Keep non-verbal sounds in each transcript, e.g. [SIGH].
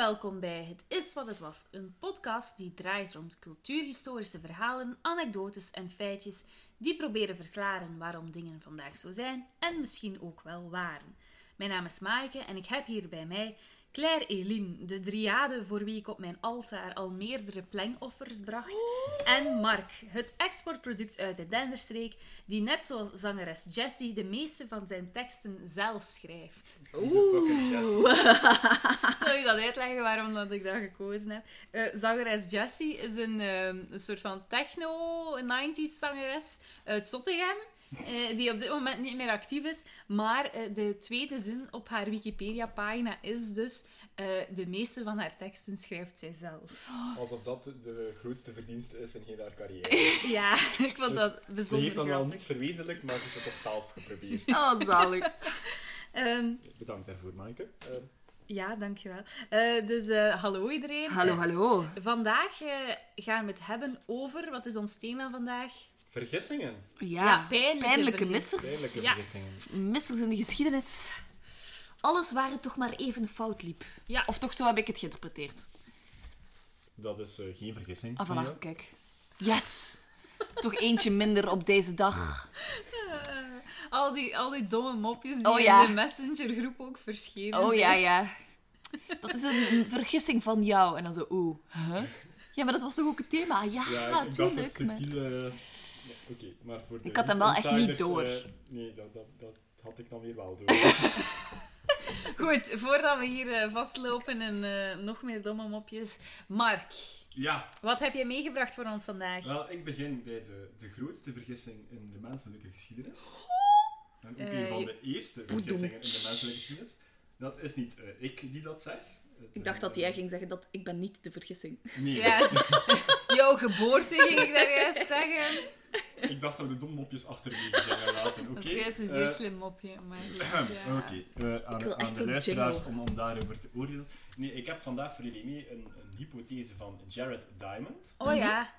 welkom bij Het is wat het was, een podcast die draait rond cultuurhistorische verhalen, anekdotes en feitjes die proberen verklaren waarom dingen vandaag zo zijn en misschien ook wel waren. Mijn naam is Maaike en ik heb hier bij mij Claire Eline, de driade voor wie ik op mijn altaar al meerdere plengoffers bracht, en Mark, het exportproduct uit de Denderstreek, die net zoals zangeres Jessie de meeste van zijn teksten zelf schrijft. Jessie. [LAUGHS] Zal je dat uitleggen waarom dat ik dat gekozen heb? Eh, zangeres Jessie is een, ehm, een soort van techno-90s zangeres uit Zottegem. Eh, die op dit moment niet meer actief is. Maar eh, de tweede zin op haar Wikipedia-pagina is dus... eh, de meeste van haar teksten schrijft zij zelf. Alsof dat de grootste verdienste is in heel haar carrière. [LAUGHS] Ja, ik vond Dus dat Ze bijzonder heeft dan wel grappig. niet verwezenlijkt, maar ze heeft het toch zelf geprobeerd. [LAUGHS] Oh, zalig. Ehm, Bedankt daarvoor, Maaike. Eh, ja, dankjewel. Eh dus eh, hallo iedereen. Hallo, hallo. vandaag gaan we het hebben over... Wat is ons thema vandaag? Vergissingen. Ja, Ja, pijnlijke missers. Pijnlijke Ja. vergissingen. Missers in de geschiedenis. Alles waar het toch maar even fout liep. Ja. Of toch, zo heb ik het geïnterpreteerd. Dat is eh, geen vergissing. Ah, voilà, kijk. Yes! toch eentje minder op deze dag. Eh, al, die, al die domme mopjes die Oh, ja. in de messengergroep ook verschenen Oh ja, ja. Dat is een, vergissing van jou. En dan zo, oeh, huh? Ja, maar dat was toch ook het thema? Ja, Ja, ik, ik dacht tuurlijk. het maar- voor de Ik had hem wel echt niet door. eh, nee, dat, dat, dat had ik dan weer wel door. [LAUGHS] Goed, voordat we hier eh, vastlopen en eh, nog meer domme mopjes. Mark, ja, wat heb jij meegebracht voor ons vandaag? wel, ik begin bij de, de grootste vergissing in de menselijke geschiedenis. En ook een van de eerste vergissingen in de menselijke geschiedenis. Dat is niet eh, ik die dat zeg. Het Ik dacht een- dat jij ging zeggen dat ik ben niet de vergissing. Nee, Ja, [LAUGHS] jouw geboorte ging ik daar juist zeggen. ik dacht dat we de dommopjes achterwege gingen laten. Oké. Dat is juist een zeer Eh, slim mopje. Maar goed, [CLEARS THROAT] ja. Oké, eh, aan, de luisteraars jingle. om, om daarover te oordelen. Nee, ik heb vandaag voor jullie mee een, een hypothese van Jared Diamond. Oh ja,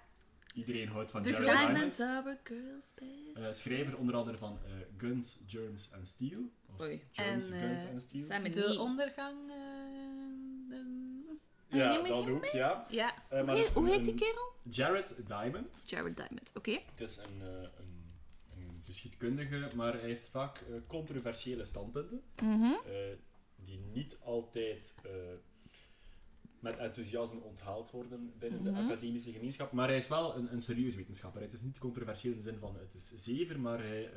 Iedereen houdt van Jared Diamond. Diamonds are a girl's best. Eh, schrijver onder andere van eh, Guns, Germs and Steel. Of Oei. Germs, En, Guns and Steel. De Nee. ondergang... Ja, neem dat ook, ja. Ja, Eh, maar Hoe heet, hoe die kerel? Jared Diamond. Jared Diamond, oké. Het is een, eh, een, een geschiedkundige, maar hij heeft vaak eh, controversiële standpunten. Mhm. die niet altijd met enthousiasme onthaald worden binnen Mhm. de academische gemeenschap. Maar hij is wel een, een serieus wetenschapper. Het is niet controversieel in de zin van het is zever, maar hij,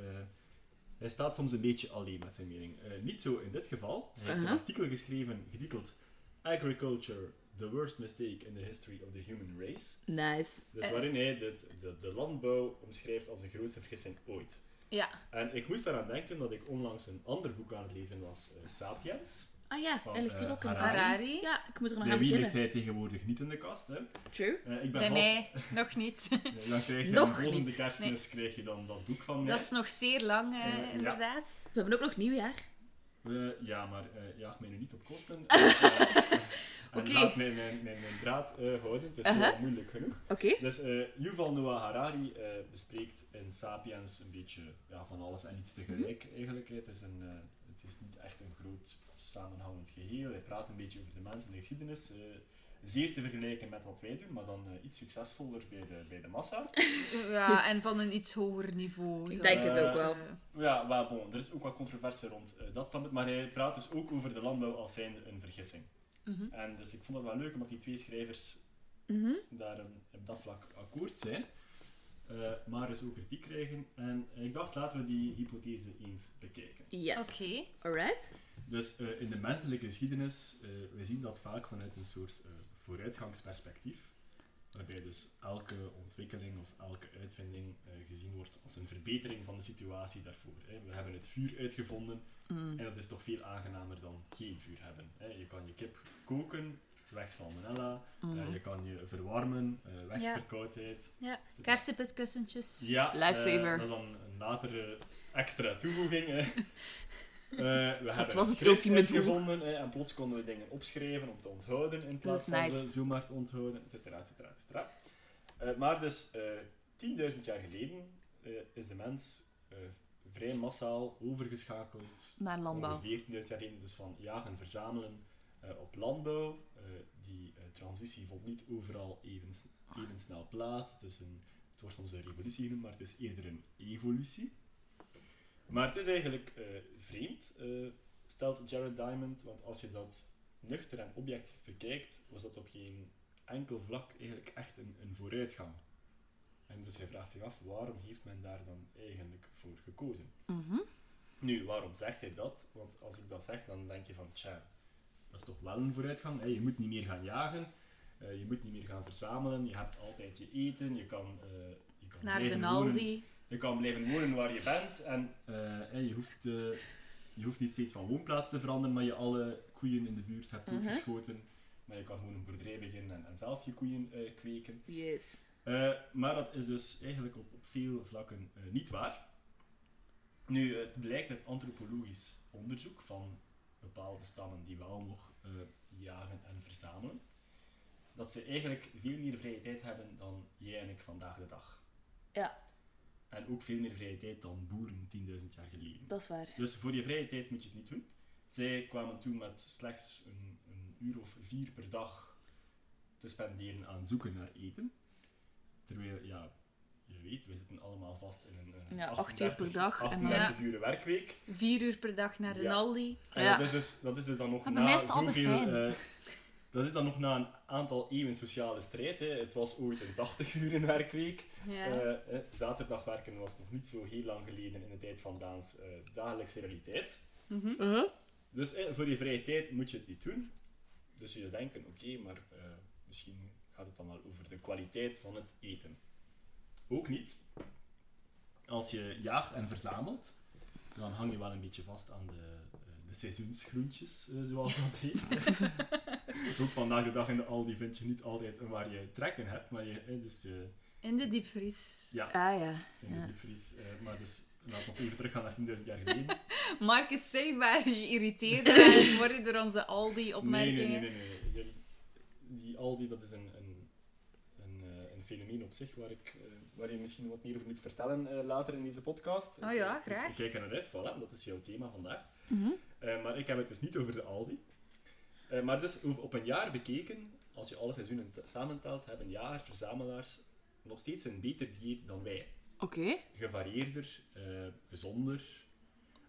hij staat soms een beetje alleen met zijn mening. Niet zo in dit geval. Hij heeft Uh-huh. een artikel geschreven getiteld Agriculture, the worst mistake in the history of the human race. Nice. Dus waarin hij de, de, de landbouw omschrijft als de grootste vergissing ooit. ja. En ik moest daaraan denken dat ik onlangs een ander boek aan het lezen was, eh, Sapiens. Ah ja, Van, ligt hier eh, ook in Harari. Harari. Ja, ik moet er nog Bij aan wie ligt beginnen. hij tegenwoordig niet in de kast? Hè? True. Eh, ik ben Bij half- mij [LAUGHS] nog niet. [LAUGHS] Nee, dan krijg je Nog aan volgende niet. kerstmis krijg je dan dat boek van mij. Dat is nog zeer lang, ja. inderdaad. We hebben ook nog nieuwjaar. Eh, ja, maar eh jaag mij nu niet op kosten. [LAUGHS] Oké. mij mijn, mijn, mijn draad eh, houden. Het is wel moeilijk genoeg. Oké. Dus eh, Yuval Noah Harari eh, bespreekt in Sapiens een beetje ja, van alles en iets tegelijk eigenlijk. Het is, een, eh, het is niet echt een groot samenhangend geheel. Hij praat een beetje over de mens en de geschiedenis. eh, zeer te vergelijken met wat wij doen, maar dan iets succesvoller bij de, bij de massa. [LAUGHS] Ja, en van een iets hoger niveau. Ik zo. denk het ook wel. Ja, maar bon, er is ook wat controverse rond dat standpunt, maar hij praat dus ook over de landbouw als zijnde een vergissing. Mhm. En dus ik vond het wel leuk omdat die twee schrijvers Mhm. daar een- op dat vlak akkoord zijn, eh, maar dus ook kritiek krijgen. En ik dacht, laten we die hypothese eens bekijken. Yes. Oké. Alright. Dus eh, in de menselijke geschiedenis, eh we zien dat vaak vanuit een soort eh, vooruitgangsperspectief, waarbij dus elke ontwikkeling of elke uitvinding eh, gezien wordt als een verbetering van de situatie daarvoor. Hè. We hebben het vuur uitgevonden Mm. en dat is toch veel aangenamer dan geen vuur hebben. Hè. Je kan je kip koken, weg salmonella, eh, je kan je verwarmen, eh, weg Ja. verkoudheid. Ja, kersenpitkussentjes. Ja, Lifesaver. dat is dan een latere extra toevoeging. [LAUGHS] Eh, we hebben was een het ultieme uitgevonden hè, en plots konden we dingen opschrijven om te onthouden in plaats van nice. ze zomaar te onthouden, et cetera, et cetera, et cetera. Eh, maar dus eh 10.000 jaar geleden eh, is de mens eh, vrij massaal overgeschakeld Naar landbouw. ongeveer 10.000 jaar geleden, dus van jagen, verzamelen eh, op landbouw. Eh, die eh, transitie vond niet overal even, even snel plaats. Het, is een, het wordt soms een revolutie genoemd, maar het is eerder een evolutie. Maar het is eigenlijk eh, vreemd, eh, stelt Jared Diamond, want als je dat nuchter en objectief bekijkt, was dat op geen enkel vlak eigenlijk echt een, een vooruitgang. En dus hij vraagt zich af, waarom heeft men daar dan eigenlijk voor gekozen? Mhm. Nu, waarom zegt hij dat? Want als ik dat zeg, dan denk je van, tja, dat is toch wel een vooruitgang. Hè? Je moet niet meer gaan jagen, eh, je moet niet meer gaan verzamelen, je hebt altijd je eten, je kan, eh, je kan Naar de. Aldi. Je kan blijven wonen waar je bent en eh, hè, je, hoeft, eh, je hoeft niet steeds van woonplaats te veranderen, maar je alle koeien in de buurt hebt Mhm. doodgeschoten. Maar je kan gewoon een boerderij beginnen en, en zelf je koeien eh, kweken. Yes. Eh, maar dat is dus eigenlijk op, op veel vlakken eh, niet waar. Nu, het blijkt uit antropologisch onderzoek van bepaalde stammen die wel nog eh, jagen en verzamelen, dat ze eigenlijk veel meer vrije tijd hebben dan jij en ik vandaag de dag. Ja. En ook veel meer vrije tijd dan boeren 10.000 jaar geleden. Dat is waar. Dus voor je vrije tijd moet je het niet doen. Zij kwamen toen met slechts een, een uur of vier per dag te spenderen aan zoeken naar eten. Terwijl, ja, je weet, we zitten allemaal vast in een, een Ja, acht uur per dag en dan- 38 uur werkweek. Vier uur per dag naar de Ja. Aldi. En Ja. dat, is dus, dat is dus dan nog Maar na zoveel... dat is dan nog na een aantal eeuwen sociale strijd. Hè. Het was ooit een 80 uur werkweek. Ja. Eh, zaterdag werken was nog niet zo heel lang geleden in de tijd van Daans eh, dagelijkse realiteit. Mhm. Dus eh, voor je vrije tijd moet je het niet doen. Dus je zou denken, oké, maar eh, misschien gaat het dan wel over de kwaliteit van het eten. Ook niet. Als je jaagt en verzamelt, dan hang je wel een beetje vast aan de, eh, de seizoensgroentjes, zoals dat heet. [LAUGHS] Ook vandaag de dag in de Aldi vind je niet altijd een waar je trek in hebt, maar je, dus, eh, In de diepvries. ja, Ah ja. in de Ja. diepvries. eh, maar dus, laten we even teruggaan naar 10.000 jaar geleden. [LAUGHS] Mark is zichtbaar geïrriteerd aan het worden door onze Nee, Aldi-opmerkingen. nee, nee, nee. nee. Die, die Aldi, dat is een, een, een, eh, een fenomeen op zich waar, ik, eh, waar je misschien wat meer over moet vertellen eh, later in deze podcast. Oh ja, Ik- ik- graag. Ik, kijk er naar uit, voilà, dat is jouw thema vandaag. Mhm. Eh, maar ik heb het dus niet over de Aldi. Eh, maar dus op een jaar bekeken, als je alle seizoenen samentelt, hebben jager-verzamelaars nog steeds een beter dieet dan wij. Oké. Gevarieerder, eh, gezonder.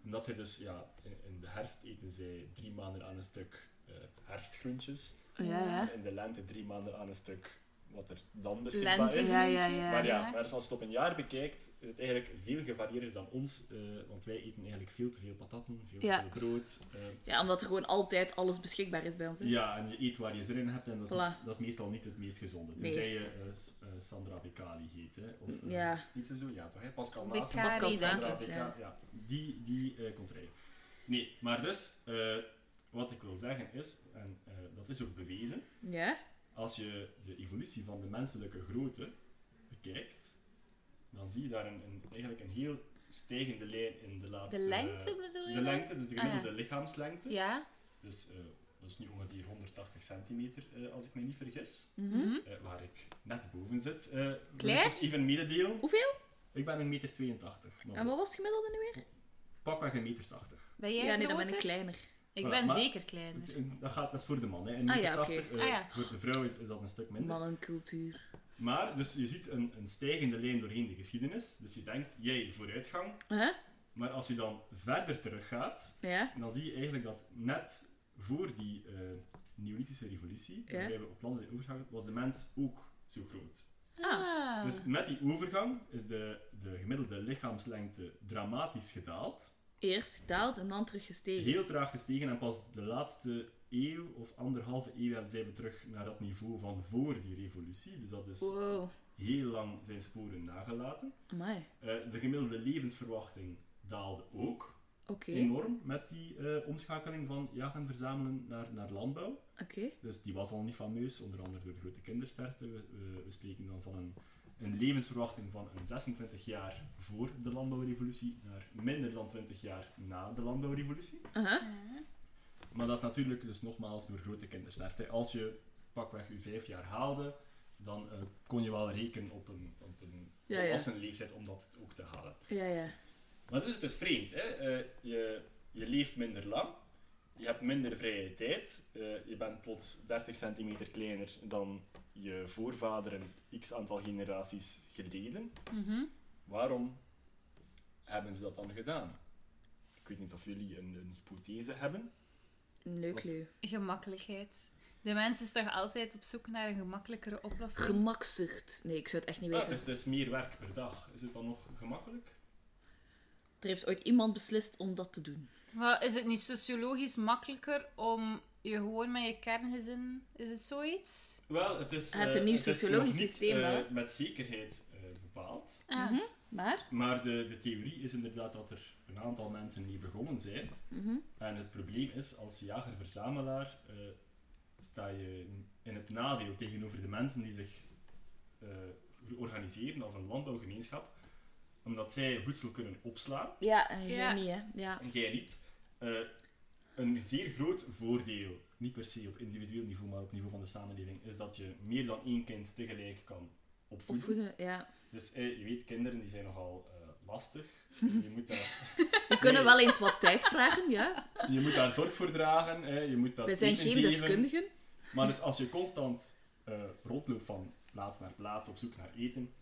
Omdat zij dus, ja, in, in de herfst eten zij drie maanden aan een stuk eh, herfstgroentjes. Ja, ja. In de lente drie maanden aan een stuk wat er dan beschikbaar Lente is. Ja, ja, ja. Maar ja, maar dus als je het op een jaar bekijkt, is het eigenlijk veel gevarieerder dan ons. eh, want wij eten eigenlijk veel te veel patatten, veel te veel brood. eh, Ja, omdat er gewoon altijd alles beschikbaar is bij ons. Hè? ja, en je eet waar je zin in hebt en dat is, Voilà. niet- dat is meestal niet het meest gezonde. Nee. Tenzij je eh, Sandra Becali heet, hè. Of Ja. iets zo, ja toch, hè? Pascal Becali, Naas. Pascal Sandra ik, Beca- ja. ja. Die, die eh, komt erin. Nee, maar dus, eh, wat ik wil zeggen is, en eh, dat is ook bewezen, Ja? Als je de evolutie van de menselijke grootte bekijkt, dan zie je daar een, een, eigenlijk een heel stijgende lijn in de laatste... De lengte bedoel je? De lengte, dus de Ah, ja. gemiddelde lichaamslengte. Ja. Dus eh, dat is nu ongeveer 180 centimeter, eh, als ik me niet vergis. Mhm. Mhm. Eh, waar ik net boven zit. eh Claire? ik even mededelen. Hoeveel? Ik ben een meter 82. Maar En wat was het gemiddelde nu weer? pakweg een meter 80. Ben jij ja, nee, dan ben ik kleiner. Ik Voilà, ben maar- zeker kleiner. Het- Dat, gaat, dat is voor de man. Hè. Een Ah, meter ja, 80. oké. eh, Ah, ja. Voor de vrouw is, is dat een stuk minder. Mannencultuur. Maar, dus je ziet een, een stijgende lijn doorheen de geschiedenis. Dus je denkt, jij, vooruitgang. Huh? Maar als je dan verder teruggaat, Ja? dan zie je eigenlijk dat net voor die eh, Neolithische revolutie, Ja. waarbij we op landen zijn overgegaan, was de mens ook zo groot. Ah. Dus met die overgang is de, de gemiddelde lichaamslengte dramatisch gedaald. Eerst gedaald en dan terug gestegen. Heel traag gestegen en pas de laatste eeuw of anderhalve eeuw zijn we terug naar dat niveau van voor die revolutie. Dus dat is Wow. heel lang zijn sporen nagelaten. Eh, de gemiddelde levensverwachting daalde ook enorm met die eh, omschakeling van jagen en verzamelen naar, naar landbouw. Dus die was al niet fameus, onder andere door de grote kindersterfte. We, we, we spreken dan van een, een levensverwachting van een 26 jaar voor de landbouwrevolutie naar minder dan 20 jaar na de landbouwrevolutie. Aha. Maar dat is natuurlijk dus nogmaals door grote kindersterfte. Als je pakweg je vijf jaar haalde, dan eh, kon je wel rekenen op een, op een Ja, ja. volwassen leeftijd om dat ook te halen. Ja, ja. Maar dus het is vreemd. Hè? Eh, je, je leeft minder lang. je hebt minder vrije tijd. Eh, je bent plots 30 centimeter kleiner dan je voorvaderen x aantal generaties geleden. Mhm. Waarom hebben ze dat dan gedaan? Ik weet niet of jullie een, een hypothese hebben. Leuk, Wat- leuk. Gemakkelijkheid. De mens is toch altijd op zoek naar een gemakkelijkere oplossing? Gemakzucht. Nee, ik zou het echt niet Ja, weten. het, is, het is meer werk per dag. Is het dan nog gemakkelijk? Er heeft ooit iemand beslist om dat te doen. Maar is het niet sociologisch makkelijker om je gewoon met je kerngezin... Is het zoiets? Wel, het is, Het eh, een nieuw het is sociologisch nog niet, systeem, eh, hè? met zekerheid eh, bepaald. Ah. Mhm. Maar? Maar de, de theorie is inderdaad dat er een aantal mensen mee begonnen zijn. Mhm. En het probleem is, als jager-verzamelaar eh, sta je in het nadeel tegenover de mensen die zich eh, organiseren als een landbouwgemeenschap, omdat zij voedsel kunnen opslaan, Ja, en jij Ja. niet, hè. Ja. en jij niet. Een zeer groot voordeel, niet per se op individueel niveau, maar op niveau van de samenleving, is dat je meer dan één kind tegelijk kan opvoeden. Opvoeden, ja. Dus eh, je weet, kinderen die zijn nogal eh, lastig. [LAUGHS] Je moet, daar, Die kunnen Nee. wel eens wat tijd vragen, ja. je moet daar zorg voor dragen. Je moet dat Wij zijn geen geven. deskundigen. Maar dus als je constant eh, rondloopt van plaats naar plaats op zoek naar eten,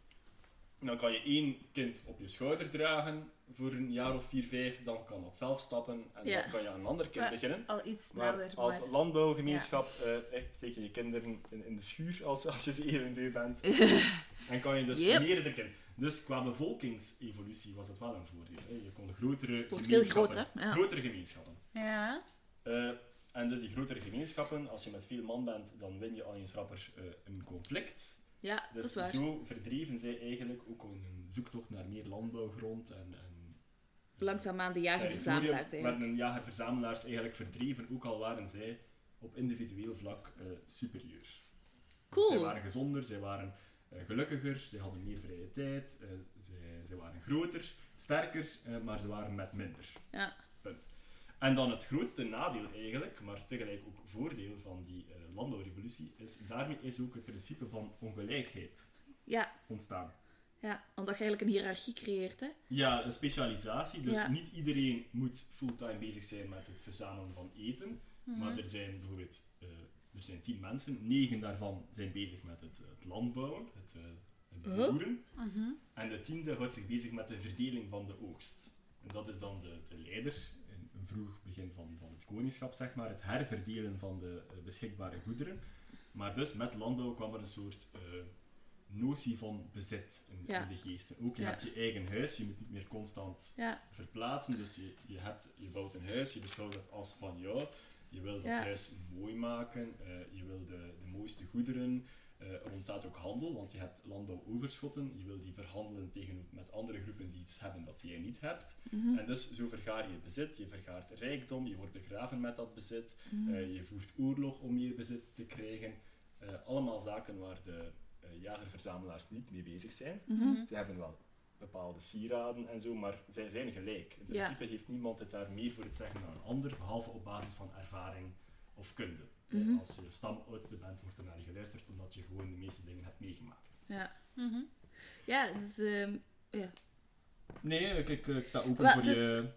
dan kan je één kind op je schouder dragen voor een jaar of vier, vijf. Dan kan dat zelf stappen en Ja. dan kan je aan een ander kind beginnen. Al iets Maar sneller. als maar- landbouwgemeenschap eh, eh, steek je je kinderen in, in de schuur als, als je ze even beu bent. [LAUGHS] en kan je dus Yep. meerdere kinderen. Dus qua bevolkingsevolutie was het wel een voordeel. Hè. Je kon grotere veel gemeenschappen- groter, hè. Ja. Grotere gemeenschappen. Ja. Eh, en dus die grotere gemeenschappen, als je met veel man bent, dan win je al eens rapper een conflict. Ja, dat Dus is waar. zo verdreven zij eigenlijk ook een zoektocht naar meer landbouwgrond en, en Langzaamaan de jager-verzamelaars eigenlijk. Maar een jager-verzamelaars eigenlijk verdreven, ook al waren zij op individueel vlak eh, superieur. Cool. Zij waren gezonder, zij waren eh, gelukkiger, zij hadden meer vrije tijd, eh, zij, zij waren groter, sterker, maar ze waren met minder. Ja. Punt. En dan het grootste nadeel eigenlijk, maar tegelijk ook voordeel van die landbouwrevolutie, is daarmee is ook het principe van ongelijkheid Ja, ontstaan. Ja, omdat je eigenlijk een hiërarchie creëert, hè. Ja, een specialisatie. Dus Ja. niet iedereen moet fulltime bezig zijn met het verzamelen van eten. Mhm. Maar er zijn bijvoorbeeld eh, er zijn tien mensen, negen daarvan zijn bezig met het, het landbouwen, het, eh, het Huh? boeren. Mhm. En de tiende houdt zich bezig met de verdeling van de oogst. En dat is dan de, de leider, in een vroeg begin van, van het koningschap, zeg maar, het herverdelen van de eh, beschikbare goederen. Maar dus met landbouw kwam er een soort eh, notie van bezit in, Ja. in de geesten. Ook je Ja. hebt je eigen huis, je moet niet meer constant Ja, verplaatsen. Dus je, je, hebt, je bouwt een huis, je beschouwt het als van jou. Je wil dat huis mooi maken, eh, je wil de, de mooiste goederen. Eh, er ontstaat ook handel, want je hebt landbouwoverschotten. Je wil die verhandelen tegen, met andere groepen die iets hebben dat jij niet hebt. Mhm. En dus zo vergaar je bezit, je vergaart rijkdom, je wordt begraven met dat bezit. Mhm. Eh, je voert oorlog om meer bezit te krijgen. Allemaal zaken waar de eh, jager-verzamelaars niet mee bezig zijn. Mhm. Ze hebben wel bepaalde sieraden en zo, maar zij zijn gelijk. In Ja. principe heeft niemand het daar meer voor het zeggen dan een ander, behalve op basis van ervaring of kunde. Eh, Mhm. Als je stamoudste bent, wordt er naar je geluisterd, omdat je gewoon de meeste dingen hebt meegemaakt. Ja, Mhm. ja dus, ehm, ja. Nee, ik, ik, ik sta open voor dus- je...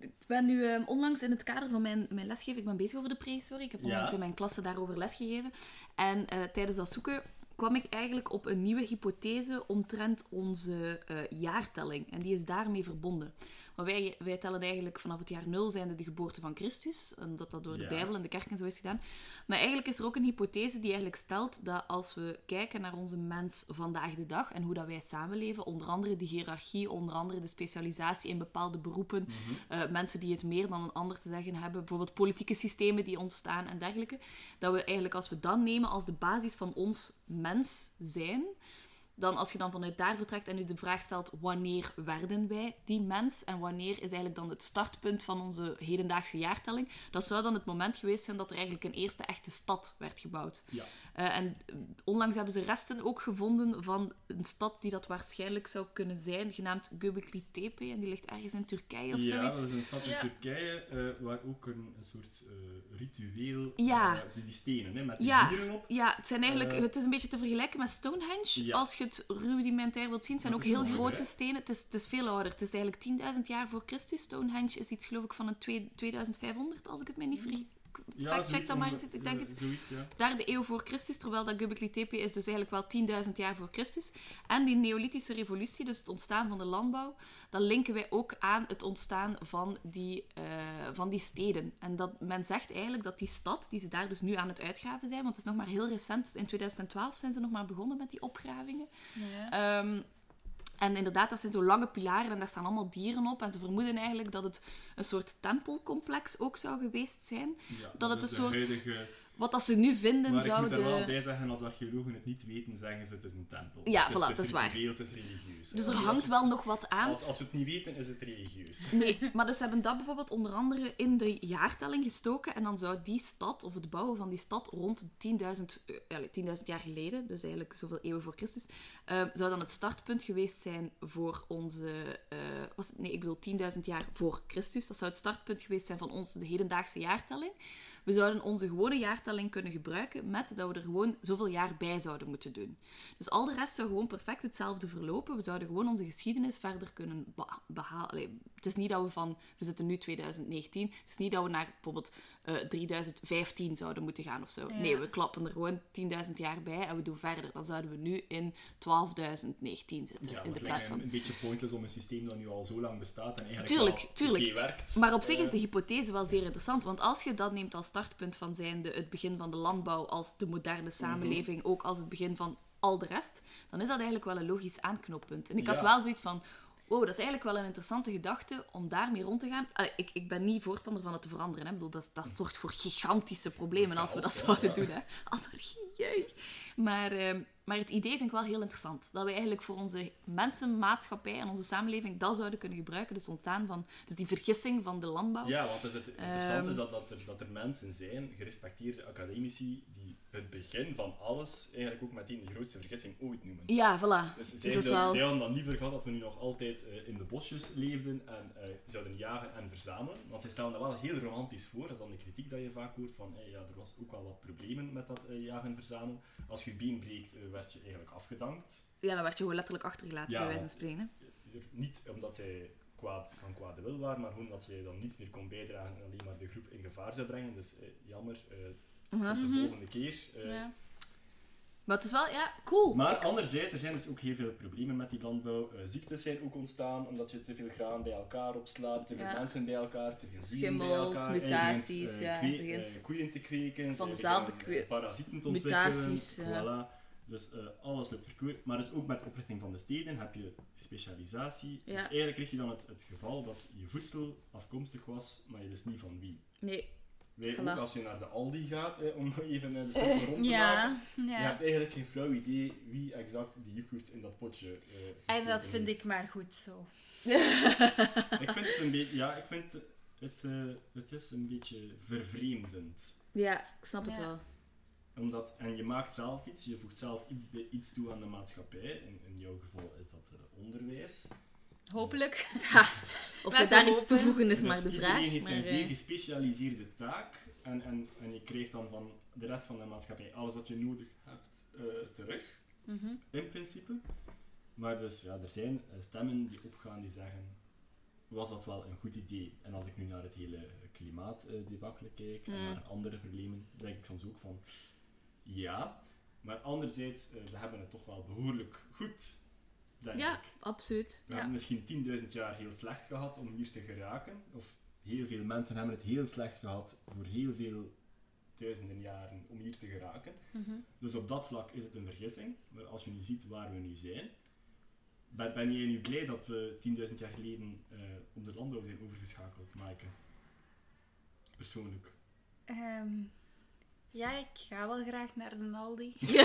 Ik ben nu ehm, onlangs in het kader van mijn, mijn lesgeven, ik ben bezig over de prehistorie. Ik heb Ja. onlangs in mijn klasse daarover lesgegeven. En eh, tijdens dat zoeken kwam ik eigenlijk op een nieuwe hypothese omtrent onze eh, jaartelling. En die is daarmee verbonden. Maar wij, wij tellen eigenlijk vanaf het jaar nul zijnde de geboorte van Christus. En dat dat door de Ja. Bijbel en de kerk en zo is gedaan. Maar eigenlijk is er ook een hypothese die eigenlijk stelt dat als we kijken naar onze mens vandaag de dag en hoe dat wij samenleven, onder andere de hiërarchie, onder andere de specialisatie in bepaalde beroepen, Mhm. eh, mensen die het meer dan een ander te zeggen hebben, bijvoorbeeld politieke systemen die ontstaan en dergelijke, dat we eigenlijk als we dat nemen als de basis van ons mens zijn, dan als je dan vanuit daar vertrekt en u de vraag stelt wanneer werden wij die mens en wanneer is eigenlijk dan het startpunt van onze hedendaagse jaartelling, dat zou dan het moment geweest zijn dat er eigenlijk een eerste echte stad werd gebouwd. Ja. Eh, en eh, onlangs hebben ze resten ook gevonden van een stad die dat waarschijnlijk zou kunnen zijn, genaamd Göbekli Tepe. En die ligt ergens in Turkije of ja, zoiets. dat is een stad in Ja. Turkije eh, waar ook een, een soort eh, ritueel... Ja. die stenen, hè, met die Ja. dieren op. Ja, het, zijn eigenlijk, het is een beetje te vergelijken met Stonehenge, Ja. als je het rudimentair wilt zien, het zijn Dat ook heel grote hè? stenen. Het is, het is veel ouder. Het is eigenlijk 10.000 jaar voor Christus. Stonehenge is iets, geloof ik, van een twee- 2500, als ik het mij niet vergis. Fact check dat maar eens, ik denk eh, het. Zoiets, ja. Derde eeuw voor Christus, terwijl dat Göbekli Tepe is dus eigenlijk wel 10.000 jaar voor Christus. En die neolithische revolutie, dus het ontstaan van de landbouw, dat linken wij ook aan het ontstaan van die, eh, van die steden. En dat men zegt eigenlijk dat die stad, die ze daar dus nu aan het uitgraven zijn, want het is nog maar heel recent, in 2012 zijn ze nog maar begonnen met die opgravingen. Ja. Ehm, en inderdaad, dat zijn zo lange pilaren en daar staan allemaal dieren op. En ze vermoeden eigenlijk dat het een soort tempelcomplex ook zou geweest zijn. Ja, Dat het een soort- huidige- Wat dat ze nu vinden, Maar ik zou moet er wel bij zeggen, als archeologen het niet weten, zeggen ze het is een tempel. Ja, Dus voilà, het dat is waar. Het is religieus. Dus Als- er als hangt we- wel nog wat aan. Als, als we het niet weten, is het religieus. [LAUGHS] Nee, maar dus ze hebben dat bijvoorbeeld onder andere in de jaartelling gestoken. En dan zou die stad, of het bouwen van die stad, rond 10.000 eh, allee, 10.000 jaar geleden, dus eigenlijk zoveel eeuwen voor Christus, eh, zou dan het startpunt geweest zijn voor onze... eh, was het, nee, ik bedoel 10.000 jaar voor Christus. Dat zou het startpunt geweest zijn van onze de hedendaagse jaartelling. We zouden onze gewone jaartelling kunnen gebruiken met dat we er gewoon zoveel jaar bij zouden moeten doen. Dus al de rest zou gewoon perfect hetzelfde verlopen. We zouden gewoon onze geschiedenis verder kunnen beha- behalen. Het is niet dat we van, we zitten nu 2019, het is niet dat we naar bijvoorbeeld eh, 3015 zouden moeten gaan of zo. Ja. Nee, we klappen er gewoon 10.000 jaar bij en we doen verder. Dan zouden we nu in 12.019 zitten, Ja, in de het plaats van... een beetje pointless om een systeem dat nu al zo lang bestaat en eigenlijk Tuurlijk, tuurlijk. werkt. Maar op zich is Eh, de hypothese wel zeer interessant, want als je dat neemt als startpunt van zijnde het begin van de landbouw, als de moderne samenleving, ook als het begin van al de rest, dan is dat eigenlijk wel een logisch aanknoppunt. En ik had wel zoiets van, wow, dat is eigenlijk wel een interessante gedachte om daarmee rond te gaan. Allee, ik, ik ben niet voorstander van het te veranderen. Hè. Ik bedoel, dat, dat zorgt voor gigantische problemen als we dat zouden doen. Hè. Anarchie, jee. Maar, ehm, maar het idee vind ik wel heel interessant. Dat we eigenlijk voor onze mensen, maatschappij en onze samenleving dat zouden kunnen gebruiken. Dus ontstaan van dus die vergissing van de landbouw. Ja, want dus het interessante Ehm. is dat, dat, er, dat er mensen zijn, gerespecteerde academici, die het begin van alles eigenlijk ook meteen de grootste vergissing ooit noemen. Ja, voilà. Dus Dus zij, zouden- wel... zij hadden dan liever gehad dat we nu nog altijd eh, in de bosjes leefden en eh, zouden jagen en verzamelen. Want zij stellen dat wel heel romantisch voor. Dat is dan de kritiek dat je vaak hoort van ja, er was ook wel wat problemen met dat eh, jagen en verzamelen. Als je been breekt, werd je eigenlijk afgedankt. Ja, dan werd je gewoon letterlijk achtergelaten, Ja, bij wijze van spreken. Niet omdat zij kwaad van kwade wil waren, maar gewoon dat jij dan niets meer kon bijdragen en alleen maar de groep in gevaar zou brengen. Dus eh, jammer, eh, Mhm. tot de volgende keer. eh. Ja. Maar het is wel, ja, cool. Maar anderzijds, er zijn dus ook heel veel problemen met die landbouw. Eh, ziektes zijn ook ontstaan omdat je te veel graan bij elkaar opslaat, te veel Ja. mensen bij elkaar, te veel dieren bij elkaar. Je mutaties, begint, eh, ja, begint eh, koeien te kweken, van ze dezelfde eh, kwe- parasieten te ontwikkelen. mutaties. Voilà. Dus eh, alles loopt verkeerd. Maar dus ook met de oprichting van de steden heb je specialisatie. Ja. Dus eigenlijk kreeg je dan het, het geval dat je voedsel afkomstig was, maar je wist niet van wie. Nee, Wij Voilà. ook als je naar de Aldi gaat, hè, om even eh, de stap [LAUGHS] rond te maken. Ja, Je ja. hebt eigenlijk geen flauw idee wie exact die yoghurt in dat potje eh En dat vind heeft. ik maar goed zo. [LAUGHS] Ik vind het een beetje... Ja, ik vind het... eh, het is een beetje vervreemdend. ja, ik snap het Ja. wel. Omdat, en je maakt zelf iets, je voegt zelf iets, bij, iets toe aan de maatschappij. In, in jouw geval is dat eh, onderwijs. Hopelijk. [LAUGHS] Of we Laten daar we iets toevoegen is Dus maar de Iedereen vraag. heeft Maar, zijn zeer eh, gespecialiseerde taak. En, en, en je krijgt dan van de rest van de maatschappij alles wat je nodig hebt eh, terug. Mhm. in principe. Maar dus ja, er zijn eh, stemmen die opgaan die zeggen, was dat wel een goed idee? En als ik nu naar het hele klimaatdebakkelen kijk en Mm. naar andere problemen, denk ik soms ook van, ja. Maar anderzijds, eh, we hebben het toch wel behoorlijk goed, denk ja, ik. absoluut. We Ja. hebben misschien 10.000 jaar heel slecht gehad om hier te geraken. Of heel veel mensen hebben het heel slecht gehad voor heel veel duizenden jaren om hier te geraken. Mhm. Dus op dat vlak is het een vergissing. Maar als je nu ziet waar we nu zijn, ben, ben jij nu blij dat we 10.000 jaar geleden eh, op de landbouw zijn overgeschakeld, Maaike? Persoonlijk. Ehm, ja, ik ga wel graag naar de Aldi. [LAUGHS]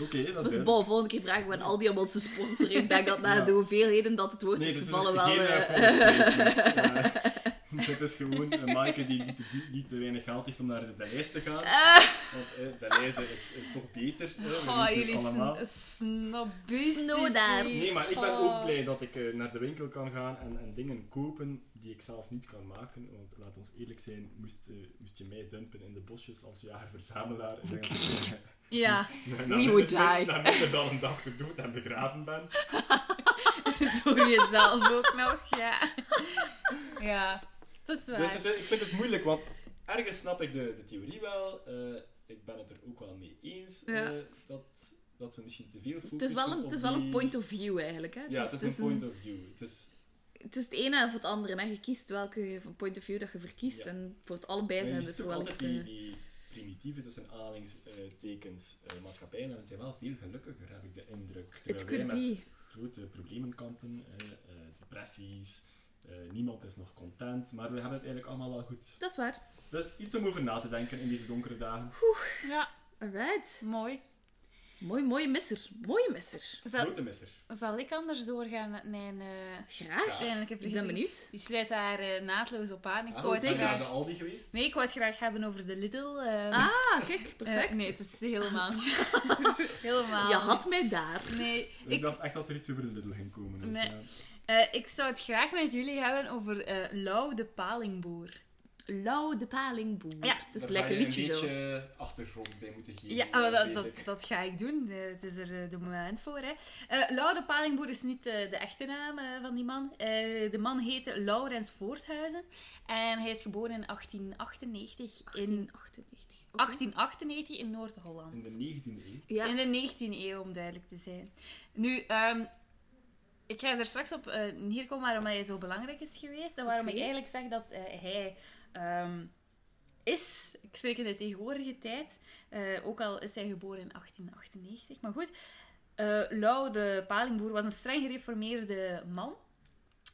Oké, dat is Dus bon, volgende keer vragen we aan Aldi om ons te sponsoren. Ik denk dat na Ja. de hoeveelheden dat het woord Nee, is gevallen dus wel... geen eh, [LAUGHS] eh. [LAUGHS] Eh, Het is gewoon een Maaike die niet te, niet te weinig geld heeft om naar de Delijs te gaan. Ah. Want eh, Delijs is, is toch beter. hè, we Oh, jullie allemaal. sn snobbistisch. Nee, maar ik ben Oh. ook blij dat ik eh, naar de winkel kan gaan en, en dingen kopen die ik zelf niet kan maken. Want laat ons eerlijk zijn, moest, eh, moest je mij dumpen in de bosjes als jager-verzamelaar. Eh, [LAUGHS] Ja, na- We na would die. Na minder dan een dag gedood en begraven ben. [LAUGHS] door jezelf ook nog, ja. Ja, dat is waar. Dus het, ik vind het moeilijk, want ergens snap ik de, de theorie wel. eh, ik ben het er ook wel mee eens eh, Ja. dat, dat we misschien te veel focussen Het is wel een, het is wel een point of view eigenlijk. Hè? Ja, het is, een point of view. Het is, het is het ene of het andere. Hè? Je kiest welke point of view dat je verkiest. Ja. En voor het allebei maar zijn er ook wel die, eh, die primitieve tussen aanhalingstekens eh, maatschappijen en het zijn wel veel gelukkiger, heb ik de indruk. It Terwijl wij could met be. grote problemen kampen, eh, eh, depressies, eh, niemand is nog content, maar we hebben het eigenlijk allemaal wel goed. Dat is waar. Dus iets om over na te denken in deze donkere dagen. Ja, Alright. mooi. Mooi, mooie misser. Mooie misser. Zal, Grote misser. zal ik anders doorgaan met mijn uh, Graag. uiteindelijke Ik ben benieuwd. Die sluit daar eh, naadloos op aan. Ik Ah, wou zeker. graag... de Aldi geweest? Nee, ik wou het graag hebben over de Lidl. eh, Ah, kijk. Perfect. nee, het is helemaal [LAUGHS] niet. [LAUGHS] helemaal Je had mij daar. Nee, Ik ik, dacht echt dat er iets over de Lidl ging komen. dus, Nee. Eh, ik zou het graag met jullie hebben over eh Lau de Palingboer. Lau de palingboer. Ja, het is Daar een lekker liedje een zo. beetje achtergrond bij moeten geven. Ja, eh, maar dat, vrees dat, ga ik doen. Eh, het is er eh, de moment voor. Hè. Eh, Lau de Palingboer is niet eh, de echte naam eh, van die man. Eh, de man heette Laurens Voorthuizen. En hij is geboren in 1898 in 1898. Oké. 1898 in Noord-Holland. In de 19e eeuw. Ja. In de 19e eeuw, om duidelijk te zijn. Nu, ehm, ik ga er straks op hier komen waarom hij zo belangrijk is geweest. En waarom ik eigenlijk zeg dat eh, hij ehm, is, ik spreek in de tegenwoordige tijd, eh, ook al is hij geboren in 1898. Maar goed, Lau de Palingboer was een streng gereformeerde man.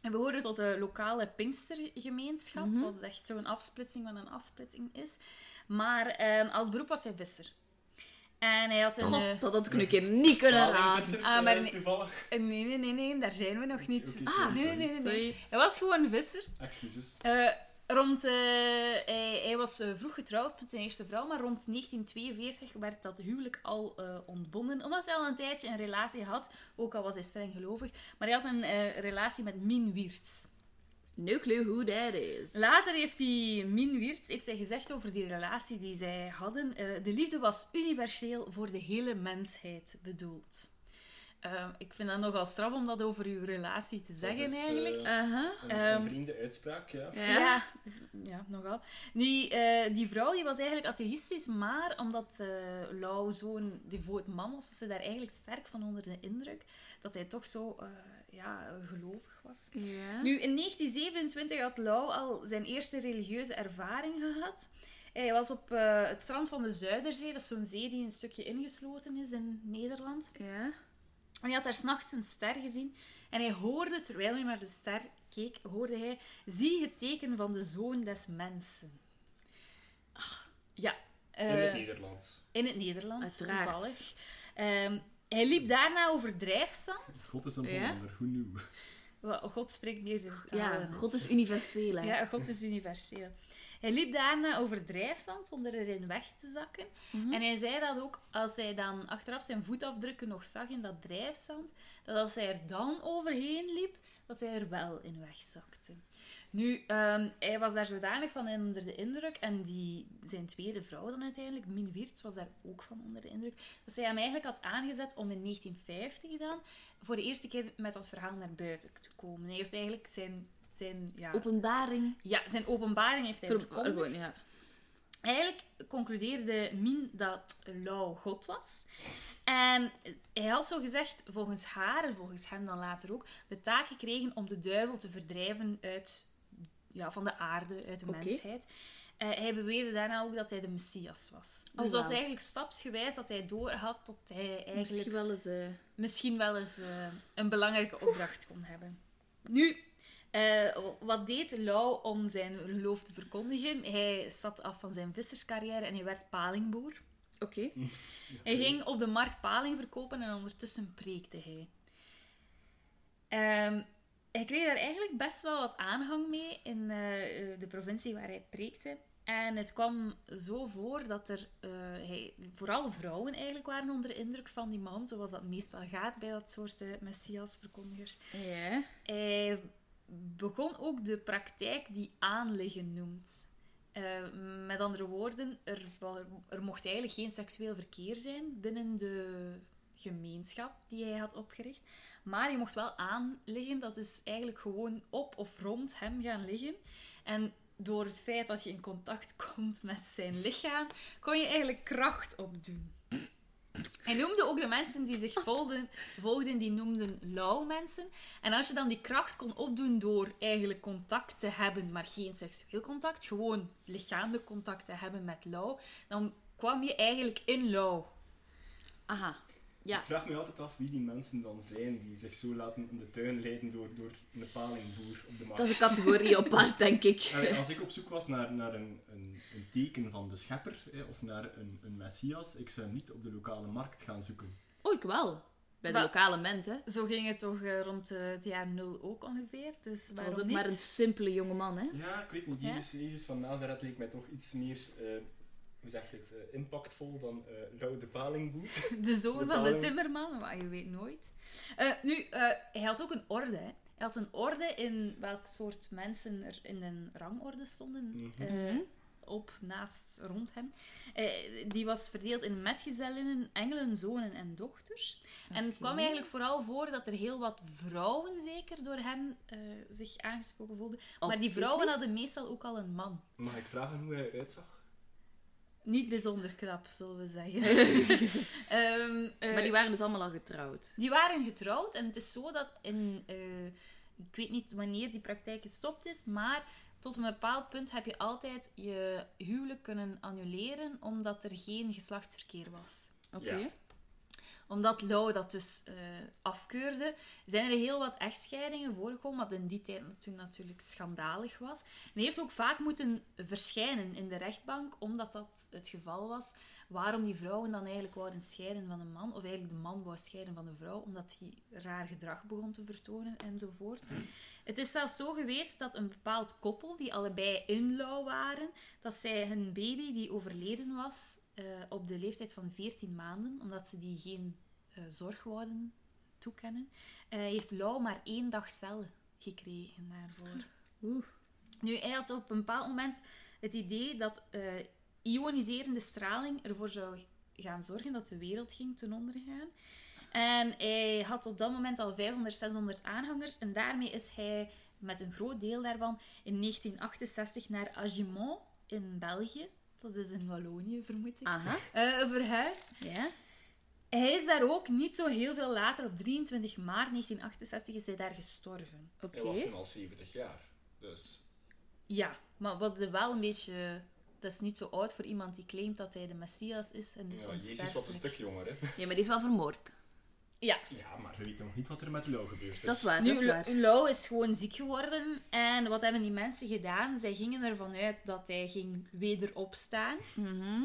Hij behoorde tot de lokale Pinkstergemeenschap, Mhm. wat echt zo'n afsplitsing van een afsplitsing is. Maar ehm, als beroep was hij visser. En hij had een... God, eh, dat had ik een keer niet kunnen raden. Ah, maar nee. toevallig. eh, nee, nee, nee, nee, daar zijn we nog niet. Ah, sorry, nee, nee, nee, nee. Sorry. Hij was gewoon visser. Excuses. Eh, rond, eh, hij, hij was vroeg getrouwd met zijn eerste vrouw, maar rond 1942 werd dat huwelijk al eh, ontbonden. Omdat hij al een tijdje een relatie had, ook al was hij streng gelovig. Maar hij had een eh, relatie met Min Wiertz. No clue who that is. Later heeft die Min Wiertz heeft zij gezegd over die relatie die zij hadden. eh, de liefde was universeel voor de hele mensheid bedoeld. Eh, ik vind dat nogal straf om dat over uw relatie te zeggen, is, eh, eigenlijk. Aha. Een, Ehm, een vrienden uitspraak, ja. Ja. Ja, ja nogal. Die, eh, die vrouw die was eigenlijk atheïstisch, maar omdat eh Lau zo'n devoot man was, was ze daar eigenlijk sterk van onder de indruk dat hij toch zo eh, ja, gelovig was. Ja. Nu, in 1927 had Lau al zijn eerste religieuze ervaring gehad. Hij was op eh, het strand van de Zuiderzee, dat is zo'n zee die een stukje ingesloten is in Nederland. Ja. En hij had daar s'nachts een ster gezien. En hij hoorde, terwijl hij naar de ster keek, hoorde hij... Zie het teken van de zoon des mensen. Ah, ja. In eh, het Nederlands. in het Nederlands, Uiteraard. toevallig. Ehm, hij liep daarna over drijfzand. God is een Ja? Hollander, who knew? Wel, God spreekt meerdere ja, talen. God is universeel, hè. Ja, God is universeel. Hij liep daarna over drijfzand zonder erin weg te zakken. Mhm. En hij zei dat ook als hij dan achteraf zijn voetafdrukken nog zag in dat drijfzand, dat als hij er dan overheen liep, dat hij er wel in wegzakte. Nu, ehm, hij was daar zodanig van onder de indruk, en die, zijn tweede vrouw dan uiteindelijk, Min Wirtz, was daar ook van onder de indruk, dat zij hem eigenlijk had aangezet om in 1950 dan voor de eerste keer met dat verhaal naar buiten te komen. Hij heeft eigenlijk zijn, zijn, ja, Openbaring. ja, zijn openbaring heeft hij Ver- verkondigd. ja. Eigenlijk concludeerde Min dat Lau God was. En hij had zo gezegd, volgens haar en volgens hem dan later ook, de taak gekregen om de duivel te verdrijven uit, ja, van de aarde, uit de mensheid. Eh, hij beweerde daarna ook dat hij de Messias was. Dus Oh, dat was eigenlijk stapsgewijs dat hij doorhad dat hij eigenlijk Misschien wel eens... eh, misschien wel eens eh, een belangrijke opdracht kon hebben. Nu, eh, wat deed Lau om zijn geloof te verkondigen? Hij stapte af van zijn visserscarrière en hij werd palingboer. Oké. [LAUGHS] Hij ging op de markt paling verkopen en ondertussen preekte hij. Ehm, hij kreeg daar eigenlijk best wel wat aanhang mee in eh, de provincie waar hij preekte. En het kwam zo voor dat er, eh, hij, vooral vrouwen eigenlijk waren onder de indruk van die man, zoals dat meestal gaat bij dat soort uh, messiasverkondigers. Ja. Hij begon ook de praktijk die aanliggen noemt. Uh, met andere woorden, er, er mocht eigenlijk geen seksueel verkeer zijn binnen de gemeenschap die hij had opgericht. Maar je mocht wel aanliggen, dat is eigenlijk gewoon op of rond hem gaan liggen. En door het feit dat je in contact komt met zijn lichaam, kon je eigenlijk kracht opdoen. Hij noemde ook de mensen die zich volgden, volgden die noemden lauw mensen. En als je dan die kracht kon opdoen door eigenlijk contact te hebben, maar geen seksueel contact, gewoon lichamelijk contact te hebben met lauw, dan kwam je eigenlijk in lauw. Aha. Ja. Ik vraag me altijd af wie die mensen dan zijn die zich zo laten in de tuin leiden door, door een palingboer op de markt. Dat is een categorie apart, denk ik. [LAUGHS] Allee, Als ik op zoek was naar, naar een, een, een teken van de schepper hè, of naar een, een messias, ik zou niet op de lokale markt gaan zoeken. Oh, ik wel. Bij de Maar- lokale mensen. Zo ging het toch eh, rond eh, het jaar nul ook ongeveer. Dus Dat was ook niet? maar een simpele jongeman, hè. Ja, ik weet niet. Jezus, Jezus van Nazareth leek mij toch iets meer, eh, hoe zeg je het, eh, impactvol dan eh Lau de palingboer. [LAUGHS] De zoon De van de timmerman, maar je weet nooit. Eh, nu, eh, hij had ook een orde. Hè. Hij had een orde in welk soort mensen er in een rangorde stonden. Mhm. eh, op, naast, rond hem. Eh, die was verdeeld in metgezellinnen, engelen, zonen en dochters. En het kwam eigenlijk vooral voor dat er heel wat vrouwen zeker door hem eh, zich aangesproken voelden. Maar die vrouwen hadden meestal ook al een man. Mag ik vragen hoe hij eruit zag? Niet bijzonder knap, zullen we zeggen. [LAUGHS] Ehm, eh, Maar die waren dus allemaal al getrouwd. Die waren getrouwd en het is zo dat in, eh, ik weet niet wanneer die praktijk gestopt is, maar tot een bepaald punt heb je altijd je huwelijk kunnen annuleren omdat er geen geslachtsverkeer was. Oké. Ja. Omdat Lau dat dus eh, afkeurde, zijn er heel wat echtscheidingen voorgekomen, wat in die tijd natuurlijk schandalig was. En hij heeft ook vaak moeten verschijnen in de rechtbank, omdat dat het geval was. Waarom die vrouwen dan eigenlijk wouden scheiden van een man, of eigenlijk de man wou scheiden van de vrouw, omdat hij raar gedrag begon te vertonen enzovoort. Het is zelfs zo geweest dat een bepaald koppel, die allebei in Lau waren, dat zij hun baby, die overleden was, eh, op de leeftijd van 14 maanden, omdat ze die geen eh, zorg wouden toekennen, eh, heeft Lau maar één dag cel gekregen daarvoor. Oeh. Nu, hij had op een bepaald moment het idee dat ioniserende straling ervoor zou gaan zorgen dat de wereld ging ten onder gaan. En hij had op dat moment al 500, 600 aanhangers. En daarmee is hij met een groot deel daarvan in 1968 naar Agimont in België, dat is in Wallonië vermoed ik, Aha. eh, verhuisd. Ja. Hij is daar ook niet zo heel veel later, op 23 maart 1968, is hij daar gestorven. Oké. Hij was toen al 70 jaar. Dus Ja, maar wat wel een beetje... Dat is niet zo oud voor iemand die claimt dat hij de Messias is en dus ja, Jezus was een stuk jonger. Hè? Ja, maar die is wel vermoord. Ja. Ja, maar we weten nog niet wat er met Lau gebeurd is. Dat is waar, Nu, dat is waar. Lau is gewoon ziek geworden. En wat hebben die mensen gedaan? Zij gingen ervan uit dat hij ging wederopstaan. Mhm.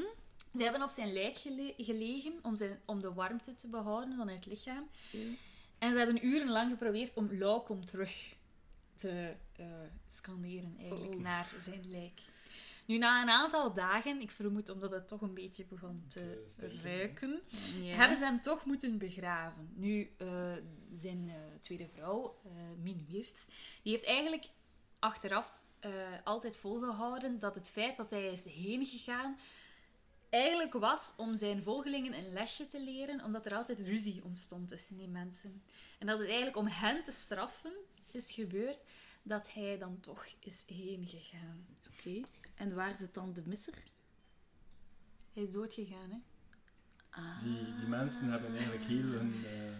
Ze hebben op zijn lijk gele- gelegen om, zijn, om de warmte te behouden van het lichaam. En ze hebben urenlang geprobeerd om Lau kom terug te eh, scanderen eigenlijk Oh. naar zijn lijk. Nu, na een aantal dagen, ik vermoed omdat het toch een beetje begon te ruiken, Ja. hebben ze hem toch moeten begraven. Nu, eh, zijn eh, tweede vrouw, eh Min Wiertz, die heeft eigenlijk achteraf eh, altijd volgehouden dat het feit dat hij is heen gegaan eigenlijk was om zijn volgelingen een lesje te leren, omdat er altijd ruzie ontstond tussen die mensen. En dat het eigenlijk om hen te straffen is gebeurd, dat hij dan toch is heen gegaan. Oké. En waar zit dan de misser? Hij is doodgegaan, hè? Ah. Die, die mensen hebben eigenlijk heel hun, eh,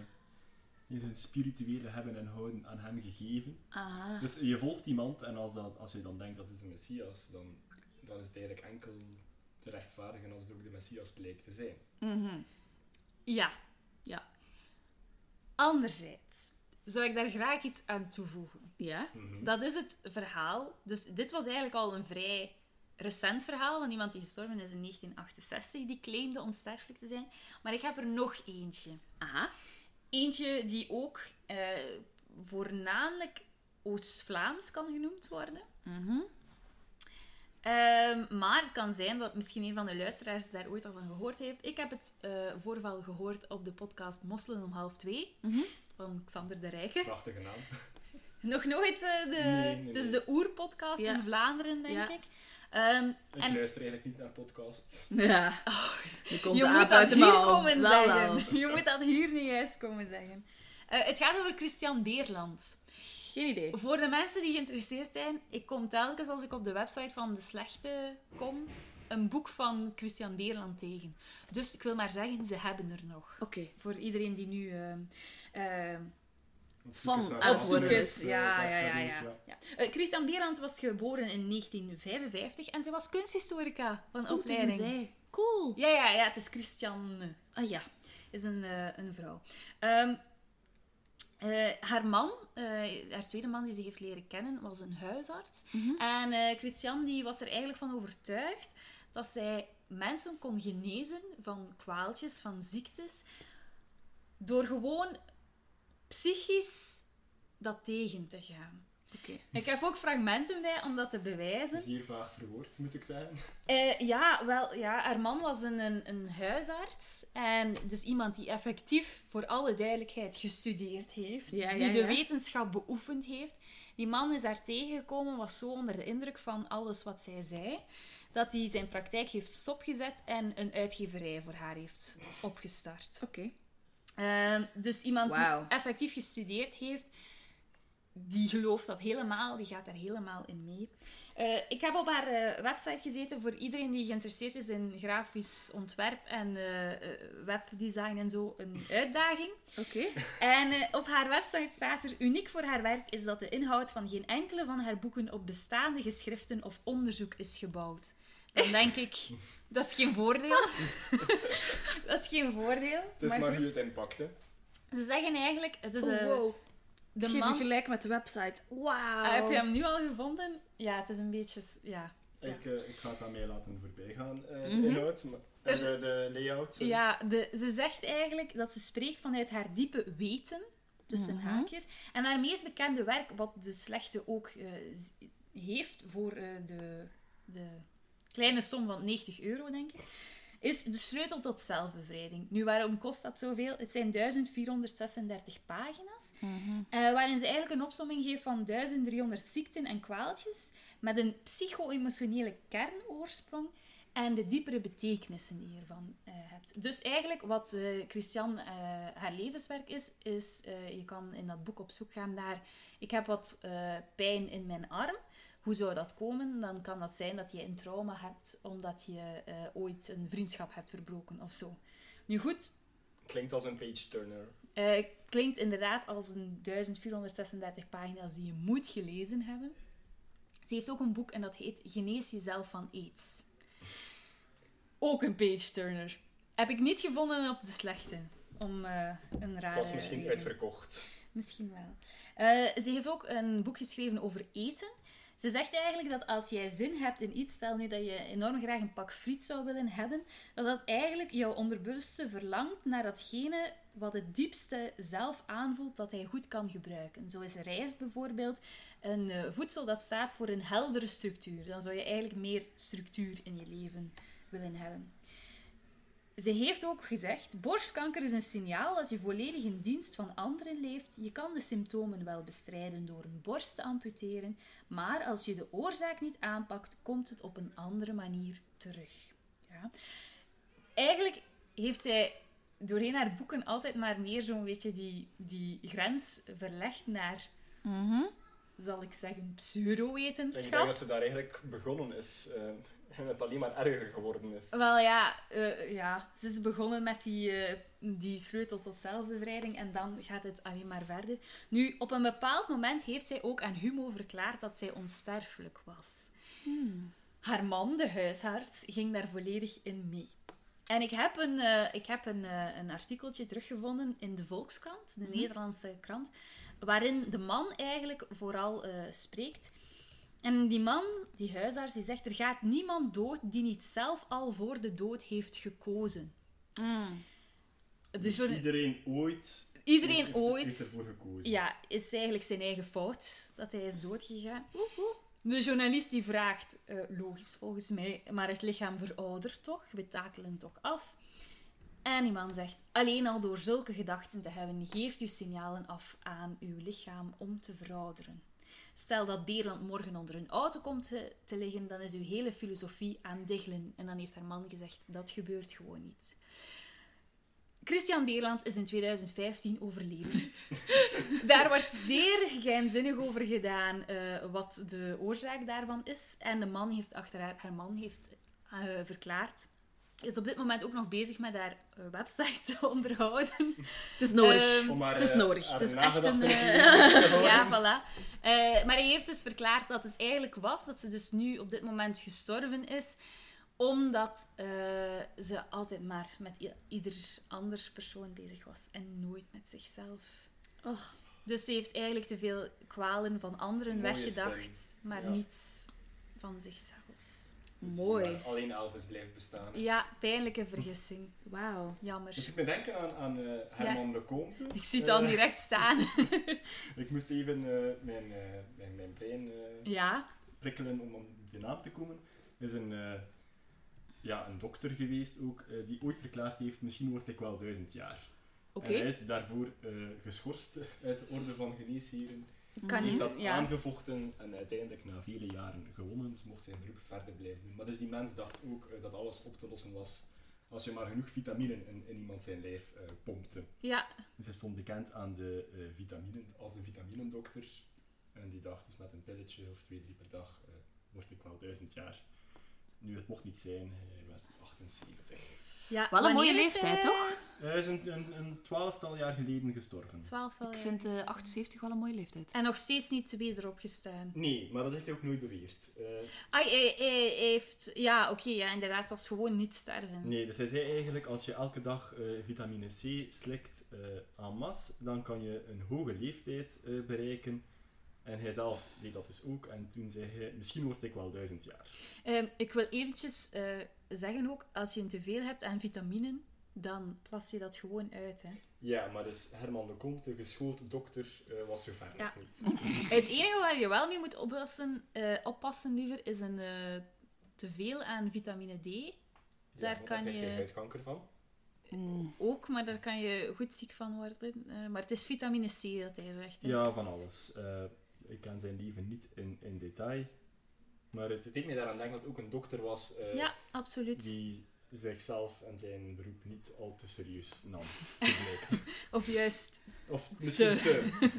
heel hun spirituele hebben en houden aan hem gegeven. Aha. Dus je volgt iemand en als, dat, als je dan denkt dat is de Messias, dan, dan is het eigenlijk enkel te rechtvaardigen als het ook de Messias blijkt te zijn. Mhm. Ja. Ja. Anderzijds zou ik daar graag iets aan toevoegen. Ja. Mhm. Dat is het verhaal. Dus dit was eigenlijk al een vrij recent verhaal van iemand die gestorven is in 1968, die claimde onsterfelijk te zijn. Maar ik heb er nog eentje. Aha. Eentje die ook eh, voornamelijk Oost-Vlaams kan genoemd worden. Mhm. Ehm, maar het kan zijn dat misschien een van de luisteraars daar ooit al van gehoord heeft. Ik heb het eh, voorval gehoord op de podcast Mosselen om half twee Mhm. van Xander de Rijke. Prachtige naam. Nog nooit eh, de... Nee, de oerpodcast Ja. in Vlaanderen, denk Ja. ik. Ehm, Ik en luister eigenlijk niet naar podcasts. Ja. Je komt je moet dat hier komen Wel, zeggen. wel. [LAUGHS] Je moet dat hier niet juist komen zeggen. Eh, het gaat over Christian Beerland. Geen idee. Voor de mensen die geïnteresseerd zijn, ik kom telkens als ik op de website van De Slechte kom, een boek van Christian Beerland tegen. Dus ik wil maar zeggen, ze hebben er nog. Oké. Voor iedereen die nu ehm, ehm, Van eh, Ja, ja, ja, ja. ja. Eh, Christian Beerland was geboren in 1955 en ze was kunsthistorica van het is een opleiding. zij. Cool. Ja, ja, ja, het is Christian. Ah ja. is een, eh, een vrouw. Ehm, eh, haar man, eh, haar tweede man die ze heeft leren kennen, was een huisarts. Mhm. En eh, Christian die was er eigenlijk van overtuigd dat zij mensen kon genezen van kwaaltjes, van ziektes, door gewoon psychisch dat tegen te gaan. Oké. Ik heb ook fragmenten bij om dat te Dat bewijzen. is hier vaag verwoord, moet ik zeggen. Eh, ja, wel, ja, haar man was een, een, een huisarts. En dus iemand die effectief, voor alle duidelijkheid, gestudeerd heeft. Ja, ja, die de ja. wetenschap beoefend heeft. Die man is daar tegengekomen, was zo onder de indruk van alles wat zij zei, dat hij zijn praktijk heeft stopgezet en een uitgeverij voor haar heeft opgestart. Oké. Ehm, dus iemand die effectief gestudeerd heeft, die gelooft dat helemaal, die gaat daar helemaal in mee. Eh, ik heb op haar eh, website gezeten voor iedereen die geïnteresseerd is in grafisch ontwerp en eh, webdesign en zo, een [LAUGHS] uitdaging. Oké. En op haar website staat er, uniek voor haar werk is dat de inhoud van geen enkele van haar boeken op bestaande geschriften of onderzoek is gebouwd. Dan denk ik, dat is geen voordeel. [LAUGHS] dat is geen voordeel. Het is maar goed. hoe het inpakt, hè. Ze zeggen eigenlijk, dus Oh, eh, wow. de Ik geef man... je gelijk met de website. Wauw. Ah, heb je hem nu al gevonden? Ja, het is een beetje... Ja, Ja. Ik, eh, ik ga het aan mij laten voorbij gaan, eh, de Mhm. inhoud. maar- eh, Er- de, de layout. sorry. ja de, ze zegt eigenlijk dat ze spreekt vanuit haar diepe weten, tussen Mhm. haakjes. En haar meest bekende werk, wat de slechte ook eh, heeft voor eh, de, de kleine som van 90 euro, denk ik, is de sleutel tot zelfbevrijding. Nu, waarom kost dat zoveel? Het zijn 1436 pagina's. Mhm. Eh, waarin ze eigenlijk een opsomming geeft van 1300 ziekten en kwaaltjes, met een psycho-emotionele kernoorsprong en de diepere betekenissen die je ervan eh, hebt. Dus eigenlijk wat eh, Christian haar levenswerk is, is je kan in dat boek op zoek gaan naar ik heb wat pijn in mijn arm. Hoe zou dat komen? Dan kan dat zijn dat je een trauma hebt omdat je eh, ooit een vriendschap hebt verbroken of zo. Nu goed, Klinkt als een page-turner. eh, klinkt inderdaad als een 1436 pagina's die je moet gelezen hebben. Ze heeft ook een boek en dat heet Genees jezelf van aids. Ook een page-turner. Heb ik niet gevonden op de slechte. Om eh, een rare Het was misschien reden. uitverkocht. Misschien wel. Ze heeft ook een boek geschreven over eten. Ze zegt eigenlijk dat als jij zin hebt in iets, stel nu dat je enorm graag een pak friet zou willen hebben, dat dat eigenlijk jouw onderbewuste verlangt naar datgene wat het diepste zelf aanvoelt dat hij goed kan gebruiken. Zo is rijst bijvoorbeeld een eh, voedsel dat staat voor een heldere structuur. Dan zou je eigenlijk meer structuur in je leven willen hebben. Ze heeft ook gezegd: borstkanker is een signaal dat je volledig in dienst van anderen leeft. Je kan de symptomen wel bestrijden door een borst te amputeren, maar als je de oorzaak niet aanpakt, komt het op een andere manier terug. Ja. Eigenlijk heeft zij doorheen haar boeken altijd maar meer zo'n beetje die, die grens verlegd naar, Mhm. zal ik zeggen, Ik denk pseudowetenschap. dat ze daar eigenlijk begonnen is. eh, [LAUGHS] en het alleen maar erger geworden is. Wel ja, eh, ja, ze is begonnen met die, eh, die sleutel tot zelfbevrijding en dan gaat het alleen maar verder. Nu, op een bepaald moment heeft zij ook aan Humo verklaard dat zij onsterfelijk was. Haar man, de huisarts, ging daar volledig in mee. En ik heb een, eh, ik heb een, eh, een artikeltje teruggevonden in de Volkskrant, de Nederlandse krant, waarin de man eigenlijk vooral eh, spreekt. En die man, die huisarts, die zegt: Er gaat niemand dood die niet zelf al voor de dood heeft gekozen. Mm. Dus Dus voor- iedereen ooit Iedereen heeft, ooit heeft ervoor gekozen. ja, is eigenlijk zijn eigen fout dat hij is doodgegaan. De journalist die vraagt, eh, logisch volgens mij, maar het lichaam veroudert toch? We takelen toch af? En die man zegt, alleen al door zulke gedachten te hebben, geeft u signalen af aan uw lichaam om te verouderen. Stel dat Beerland morgen onder een auto komt te, liggen, dan is uw hele filosofie aan diggelen. En dan heeft haar man gezegd, dat gebeurt gewoon niet. Christian Beerland is in 2015 overleden. [LAUGHS] Daar wordt zeer geheimzinnig over gedaan eh, wat de oorzaak daarvan is. En de man heeft achter haar, haar man heeft eh, verklaard. Is op dit moment ook nog bezig met haar eh, website [LAUGHS] te onderhouden. Het is nodig. Ehm, maar, het is eh, nodig. haar Het is echt een, houden. [LAUGHS] ja, voilà. Eh, maar hij heeft dus verklaard dat het eigenlijk was dat ze dus nu op dit moment gestorven is, omdat eh, ze altijd maar met ieder ander persoon bezig was en nooit met zichzelf. Oh. Dus ze heeft eigenlijk te veel kwalen van anderen Mooie weggedacht, maar Ja. niet van zichzelf. Dus Mooi. Alleen Elvis blijft bestaan. Ja, pijnlijke vergissing. Wauw. Jammer. Het doet me denken aan, aan eh, Herman Lecomte. Ik zie het al Eh, direct staan. [LAUGHS] Ik moest even eh, mijn, mijn, mijn brein Ja. prikkelen om op de naam te komen. is een, ja, een dokter geweest ook, die ooit verklaard heeft, misschien word ik wel duizend jaar. Oké. En hij is daarvoor geschorst uit de orde van geneesheren. Kan niet. dat Ja. aangevochten en uiteindelijk na vele jaren gewonnen, dus mocht zijn beroep verder blijven doen. Maar dus die mens dacht ook eh, dat alles op te lossen was als je maar genoeg vitamine in, in iemand zijn lijf eh, pompte. Ja. Dus hij stond bekend aan de eh, vitaminen, als een vitaminendokter. En die dacht, dus met een pilletje of twee, drie per dag word ik wel duizend jaar. Nu, het mocht niet zijn, hij werd 78. Ja. Wel een mooie leeftijd, hij? toch? Hij is een, een, een twaalftal jaar geleden gestorven. Twaalftal Ik vind eh 78 wel een mooie leeftijd. En nog steeds niet weer opgestaan. Nee, maar dat heeft hij ook nooit beweerd. Eh, Ah, hij, hij heeft... Ja, oké, ja, inderdaad. Het was gewoon niet sterven. nee, dus hij zei eigenlijk, als je elke dag eh, vitamine C slikt eh en masse, dan kan je een hoge leeftijd eh, bereiken. En hij zelf deed dat dus ook. En toen zei hij, misschien word ik wel duizend jaar. Ehm, ik wil eventjes eh, zeggen ook, als je een teveel hebt aan vitaminen, dan plas je dat gewoon uit. Hè. Ja, maar dus Herman de Comte, geschoold dokter, eh, was zover Ja. nog niet. [LAUGHS] Het enige waar je wel mee moet oppassen, eh, oppassen liever, is een eh, teveel aan vitamine D. Daar kan krijg je- huidkanker van. Mm. Ook, maar daar kan je goed ziek van worden. Eh, maar het is vitamine C dat hij zegt. Hè. Ja, van alles. Eh, ik ken zijn leven niet in, in detail. Maar het, het deed mij daaraan denken dat ook een dokter was eh, Ja, absoluut. die zichzelf en zijn beroep niet al te serieus nam. [LAUGHS] Of juist... of misschien te. [LAUGHS]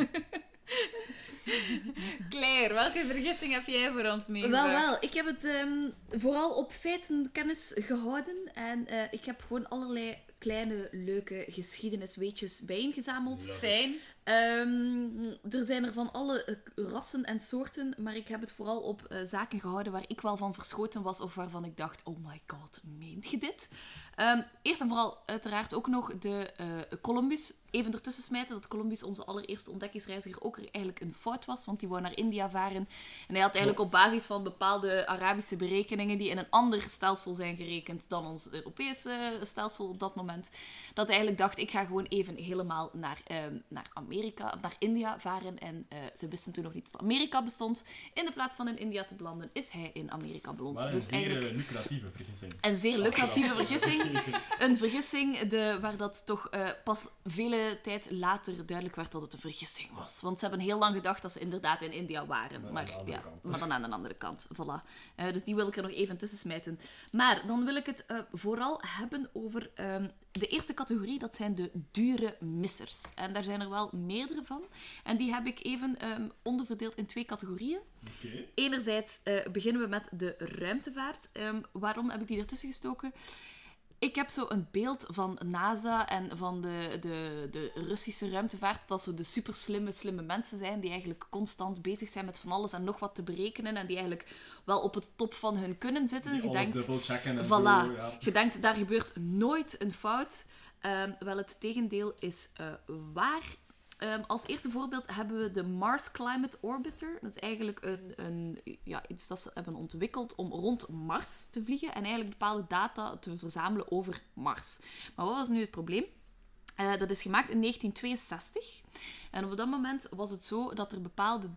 Claire, welke vergissing heb jij voor ons Wel, meegebracht? wel. Ik heb het ehm, vooral op feiten kennis gehouden. En eh, ik heb gewoon allerlei kleine, leuke geschiedenisweetjes bijeengezameld. Fijn. Ehm, er zijn er van alle eh, rassen en soorten, maar ik heb het vooral op eh, zaken gehouden waar ik wel van verschoten was of waarvan ik dacht, oh my god, meent je dit? Ehm, eerst en vooral uiteraard ook nog de eh, Columbus. Even ertussen smijten dat Columbus, onze allereerste ontdekkingsreiziger, ook er eigenlijk een fout was, want die wou naar India varen. En hij had eigenlijk op basis van bepaalde Arabische berekeningen, die in een ander stelsel zijn gerekend dan ons Europese stelsel op dat moment, dat hij eigenlijk dacht, ik ga gewoon even helemaal naar, ehm, naar Amerika, of naar India varen. En eh, ze wisten toen nog niet dat Amerika bestond. In de plaats van in India te belanden, is hij in Amerika beland. Maar een dus zeer eigenlijk... eh, lucratieve vergissing. Een zeer lucratieve vergissing. [LAUGHS] Een vergissing de, waar dat toch eh, pas vele tijd later duidelijk werd dat het een vergissing was. Want ze hebben heel lang gedacht dat ze inderdaad in India waren. Maar ja, kant. maar dan aan de andere kant. Voilà. Eh, dus die wil ik er nog even tussen smijten. Maar dan wil ik het eh, vooral hebben over ehm, de eerste categorie. Dat zijn de dure missers. En daar zijn er wel meerdere van. En die heb ik even ehm, onderverdeeld in twee categorieën. Enerzijds eh, beginnen we met de ruimtevaart. Ehm, waarom heb ik die ertussen gestoken? Ik heb zo een beeld van NASA en van de, de, de Russische ruimtevaart. Dat zo de super slimme, slimme mensen zijn die eigenlijk constant bezig zijn met van alles en nog wat te berekenen. En die eigenlijk wel op het top van hun kunnen zitten. Die Je denkt, en Voilà. zo. Ja. je denkt, daar gebeurt nooit een fout. Ehm, wel, het tegendeel is eh, waar. Ehm, als eerste voorbeeld hebben we de Mars Climate Orbiter. Dat is eigenlijk een, een, ja, iets dat ze hebben ontwikkeld om rond Mars te vliegen en eigenlijk bepaalde data te verzamelen over Mars. Maar wat was nu het probleem? Eh, dat is gemaakt in 1962. En op dat moment was het zo dat er bepaalde,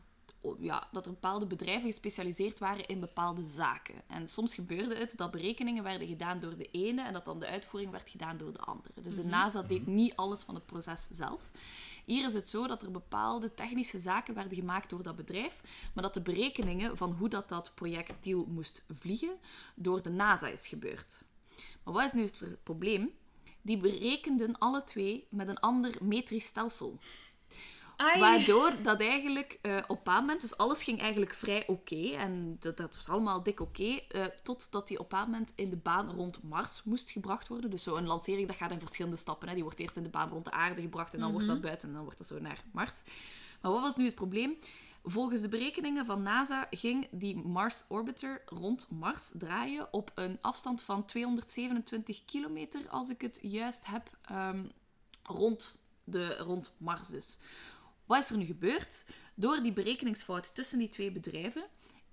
ja, dat er bepaalde bedrijven gespecialiseerd waren in bepaalde zaken. En soms gebeurde het dat berekeningen werden gedaan door de ene en dat dan de uitvoering werd gedaan door de andere. Dus de NASA deed niet alles van het proces zelf. Hier is het zo dat er bepaalde technische zaken werden gemaakt door dat bedrijf, maar dat de berekeningen van hoe dat, dat projectiel moest vliegen door de NASA is gebeurd. Maar wat is nu het probleem? Die berekenden alle twee met een ander metrisch stelsel. Ai. Waardoor dat eigenlijk eh, op een moment, dus alles ging eigenlijk vrij oké. en dat, dat was allemaal dik oké. eh, totdat die op een moment in de baan rond Mars moest gebracht worden. Dus zo'n lancering, dat gaat in verschillende stappen. Hè. Die wordt eerst in de baan rond de aarde gebracht en dan wordt dat buiten en dan wordt dat zo naar Mars. Maar wat was nu het probleem? Volgens de berekeningen van NASA ging die Mars Orbiter rond Mars draaien op een afstand van 227 kilometer, als ik het juist heb, ehm, rond, de, rond Mars dus. Wat is er nu gebeurd? Door die berekeningsfout tussen die twee bedrijven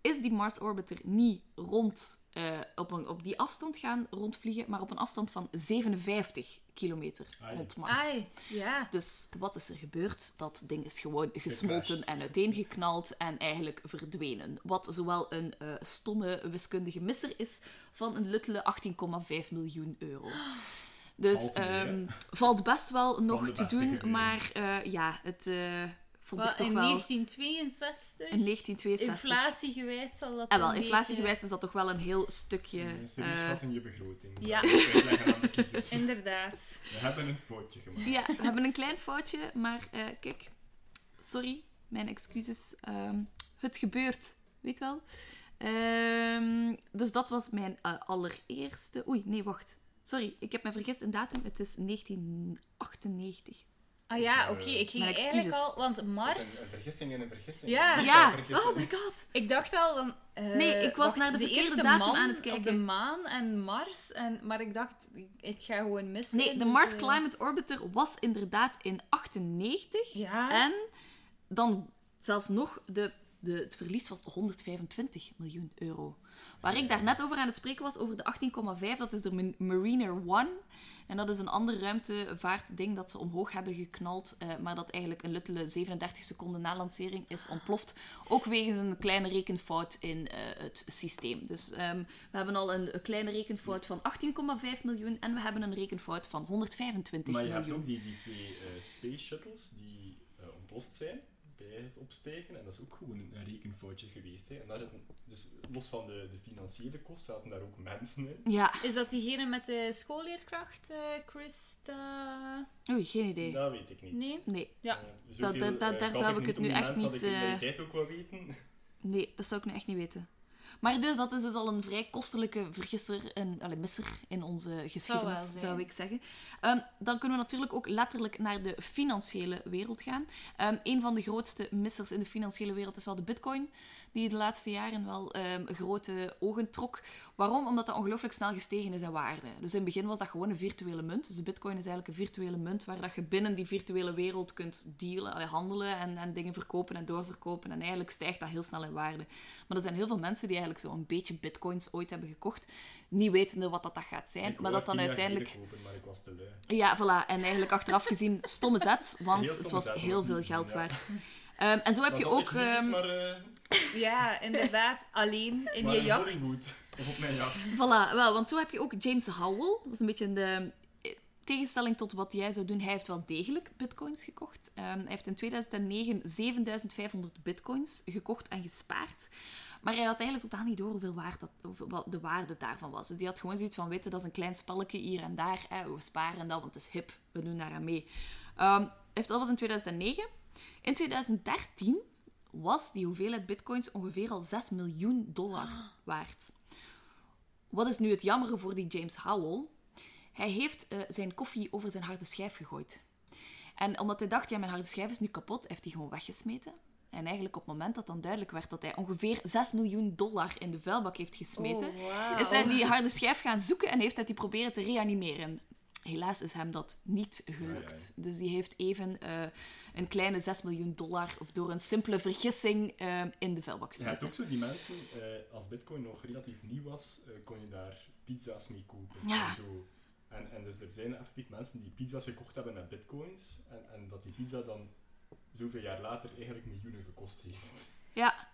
is die Mars Orbiter niet rond, eh, op, een, op die afstand gaan rondvliegen, maar op een afstand van 57 kilometer Ai. rond Mars. Ai, ja. Dus wat is er gebeurd? Dat ding is gewoon gesmolten en uiteengeknald en eigenlijk verdwenen. Wat zowel een eh, stomme wiskundige misser is van een luttele 18,5 miljoen euro. [GASPS] Dus Valt mee, ehm, valt best wel nog te doen, gebeuren. maar eh, ja, het eh, vond ik toch in wel... 1962? In 1962. Inflatiegewijs zal dat En wel, een inflatiegewijs is dat toch wel een heel stukje... Ze eh, schatten je begroting. ja. [LAUGHS] Inderdaad. We hebben een foutje gemaakt. Ja, we hebben een klein foutje, maar eh, kijk, sorry, mijn excuses. Ehm, het gebeurt, weet wel. Ehm, dus dat was mijn allereerste. Oei, nee, wacht. Sorry, ik heb me vergist in datum. Het is 1998. Ah ja, Eh, oké. Ik ging Mijn eigenlijk excuses. al... Want Het is een, een Mars... vergissing en een vergissing. Ja. Oh my god. Ik dacht al van... eh, Nee, ik was wacht, naar de verkeerde eerste datum man aan het op de kijken. maan en Mars. En, maar ik dacht, ik, ik ga gewoon missen. Nee, de dus, Mars eh, Climate Orbiter was inderdaad in 98. Ja. En dan zelfs nog, de, de, het verlies was 125 miljoen euro. Waar ik daar net over aan het spreken was, over de 18,5, dat is de Ma- Mariner One. En dat is een ander ruimtevaartding dat ze omhoog hebben geknald, eh, maar dat eigenlijk een luttele 37 seconden na lancering is ontploft. Ook wegens een kleine rekenfout in eh, het systeem. Dus ehm, we hebben al een, een kleine rekenfout van 18,5 miljoen en we hebben een rekenfout van 125 Maar je hebt miljoen. ook die, die twee eh, space shuttles die ontploft zijn bij het opstijgen. En dat is ook gewoon een, rekenfoutje geweest. Hè. En daar zitten, dus los van de, de financiële kosten zaten daar ook mensen in. Ja, Is dat diegene met de schoolleerkracht, eh, Christa? oei, geen idee. Dat weet ik niet. Nee? Nee, Ja. Eh, Dat- zoveel, dat- dat- eh, daar zou ik het nu echt niet, Dat ik in eh, de tijd ook wel weten. Nee, dat zou ik nu echt niet weten. Maar dus, dat is dus al een vrij kostelijke vergisser, en, allee, misser in onze geschiedenis, zou ik zeggen. Ehm, dan kunnen we natuurlijk ook letterlijk naar de financiële wereld gaan. Ehm, een van de grootste missers in de financiële wereld is wel de bitcoin, die de laatste jaren wel ehm, grote ogen trok. Waarom? Omdat dat ongelooflijk snel gestegen is in waarde. Dus in het begin was dat gewoon een virtuele munt. Dus de bitcoin is eigenlijk een virtuele munt waar dat je binnen die virtuele wereld kunt dealen, handelen en, en dingen verkopen en doorverkopen. En eigenlijk stijgt dat heel snel in waarde. Maar er zijn heel veel mensen die eigenlijk zo'n beetje bitcoins ooit hebben gekocht, niet wetende wat dat, dat gaat zijn. Ik maar dat dan uiteindelijk... Kopen, maar ik was te lui. Ja, voilà. En eigenlijk achteraf gezien, stomme zet, want het was heel veel geld ja. Ehm, en zo heb Dat je ook... ehm, maar, eh, [LAUGHS] Ja, inderdaad. Alleen in maar je jacht. Of op mijn jacht. [LAUGHS] Voilà, wel, want zo heb je ook James Howell. Dat is een beetje de eh, tegenstelling tot wat jij zou doen. Hij heeft wel degelijk bitcoins gekocht. Ehm, hij heeft in 2009 7500 bitcoins gekocht en gespaard. Maar hij had eigenlijk totaal niet door hoeveel waard dat, hoeveel, wat de waarde daarvan was. Dus die had gewoon zoiets van, weten, dat is een klein spelletje hier en daar. Hè, we sparen dat, want het is hip. We doen daar aan mee. Ehm, heeft, dat was in 2009. In 2013 was die hoeveelheid bitcoins ongeveer al 6 miljoen dollar waard. Wat is nu het jammere voor die James Howell? Hij heeft eh, zijn koffie over zijn harde schijf gegooid. En omdat hij dacht, ja, mijn harde schijf is nu kapot, heeft hij gewoon weggesmeten. En eigenlijk op het moment dat dan duidelijk werd dat hij ongeveer 6 miljoen dollar in de vuilbak heeft gesmeten, Oh, is hij die harde schijf gaan zoeken en heeft hij die proberen te reanimeren. Helaas is hem dat niet gelukt. Dus die heeft even eh, een kleine 6 miljoen dollar of door een simpele vergissing eh, in de vuilbak Je hebt gesmeten. ook zo die mensen, eh, als bitcoin nog relatief nieuw was, kon je daar pizza's mee kopen. Ja. En Zo En, en dus er zijn effectief mensen die pizza's gekocht hebben met bitcoins. En, en dat die pizza dan zoveel jaar later eigenlijk miljoenen gekost heeft. Ja,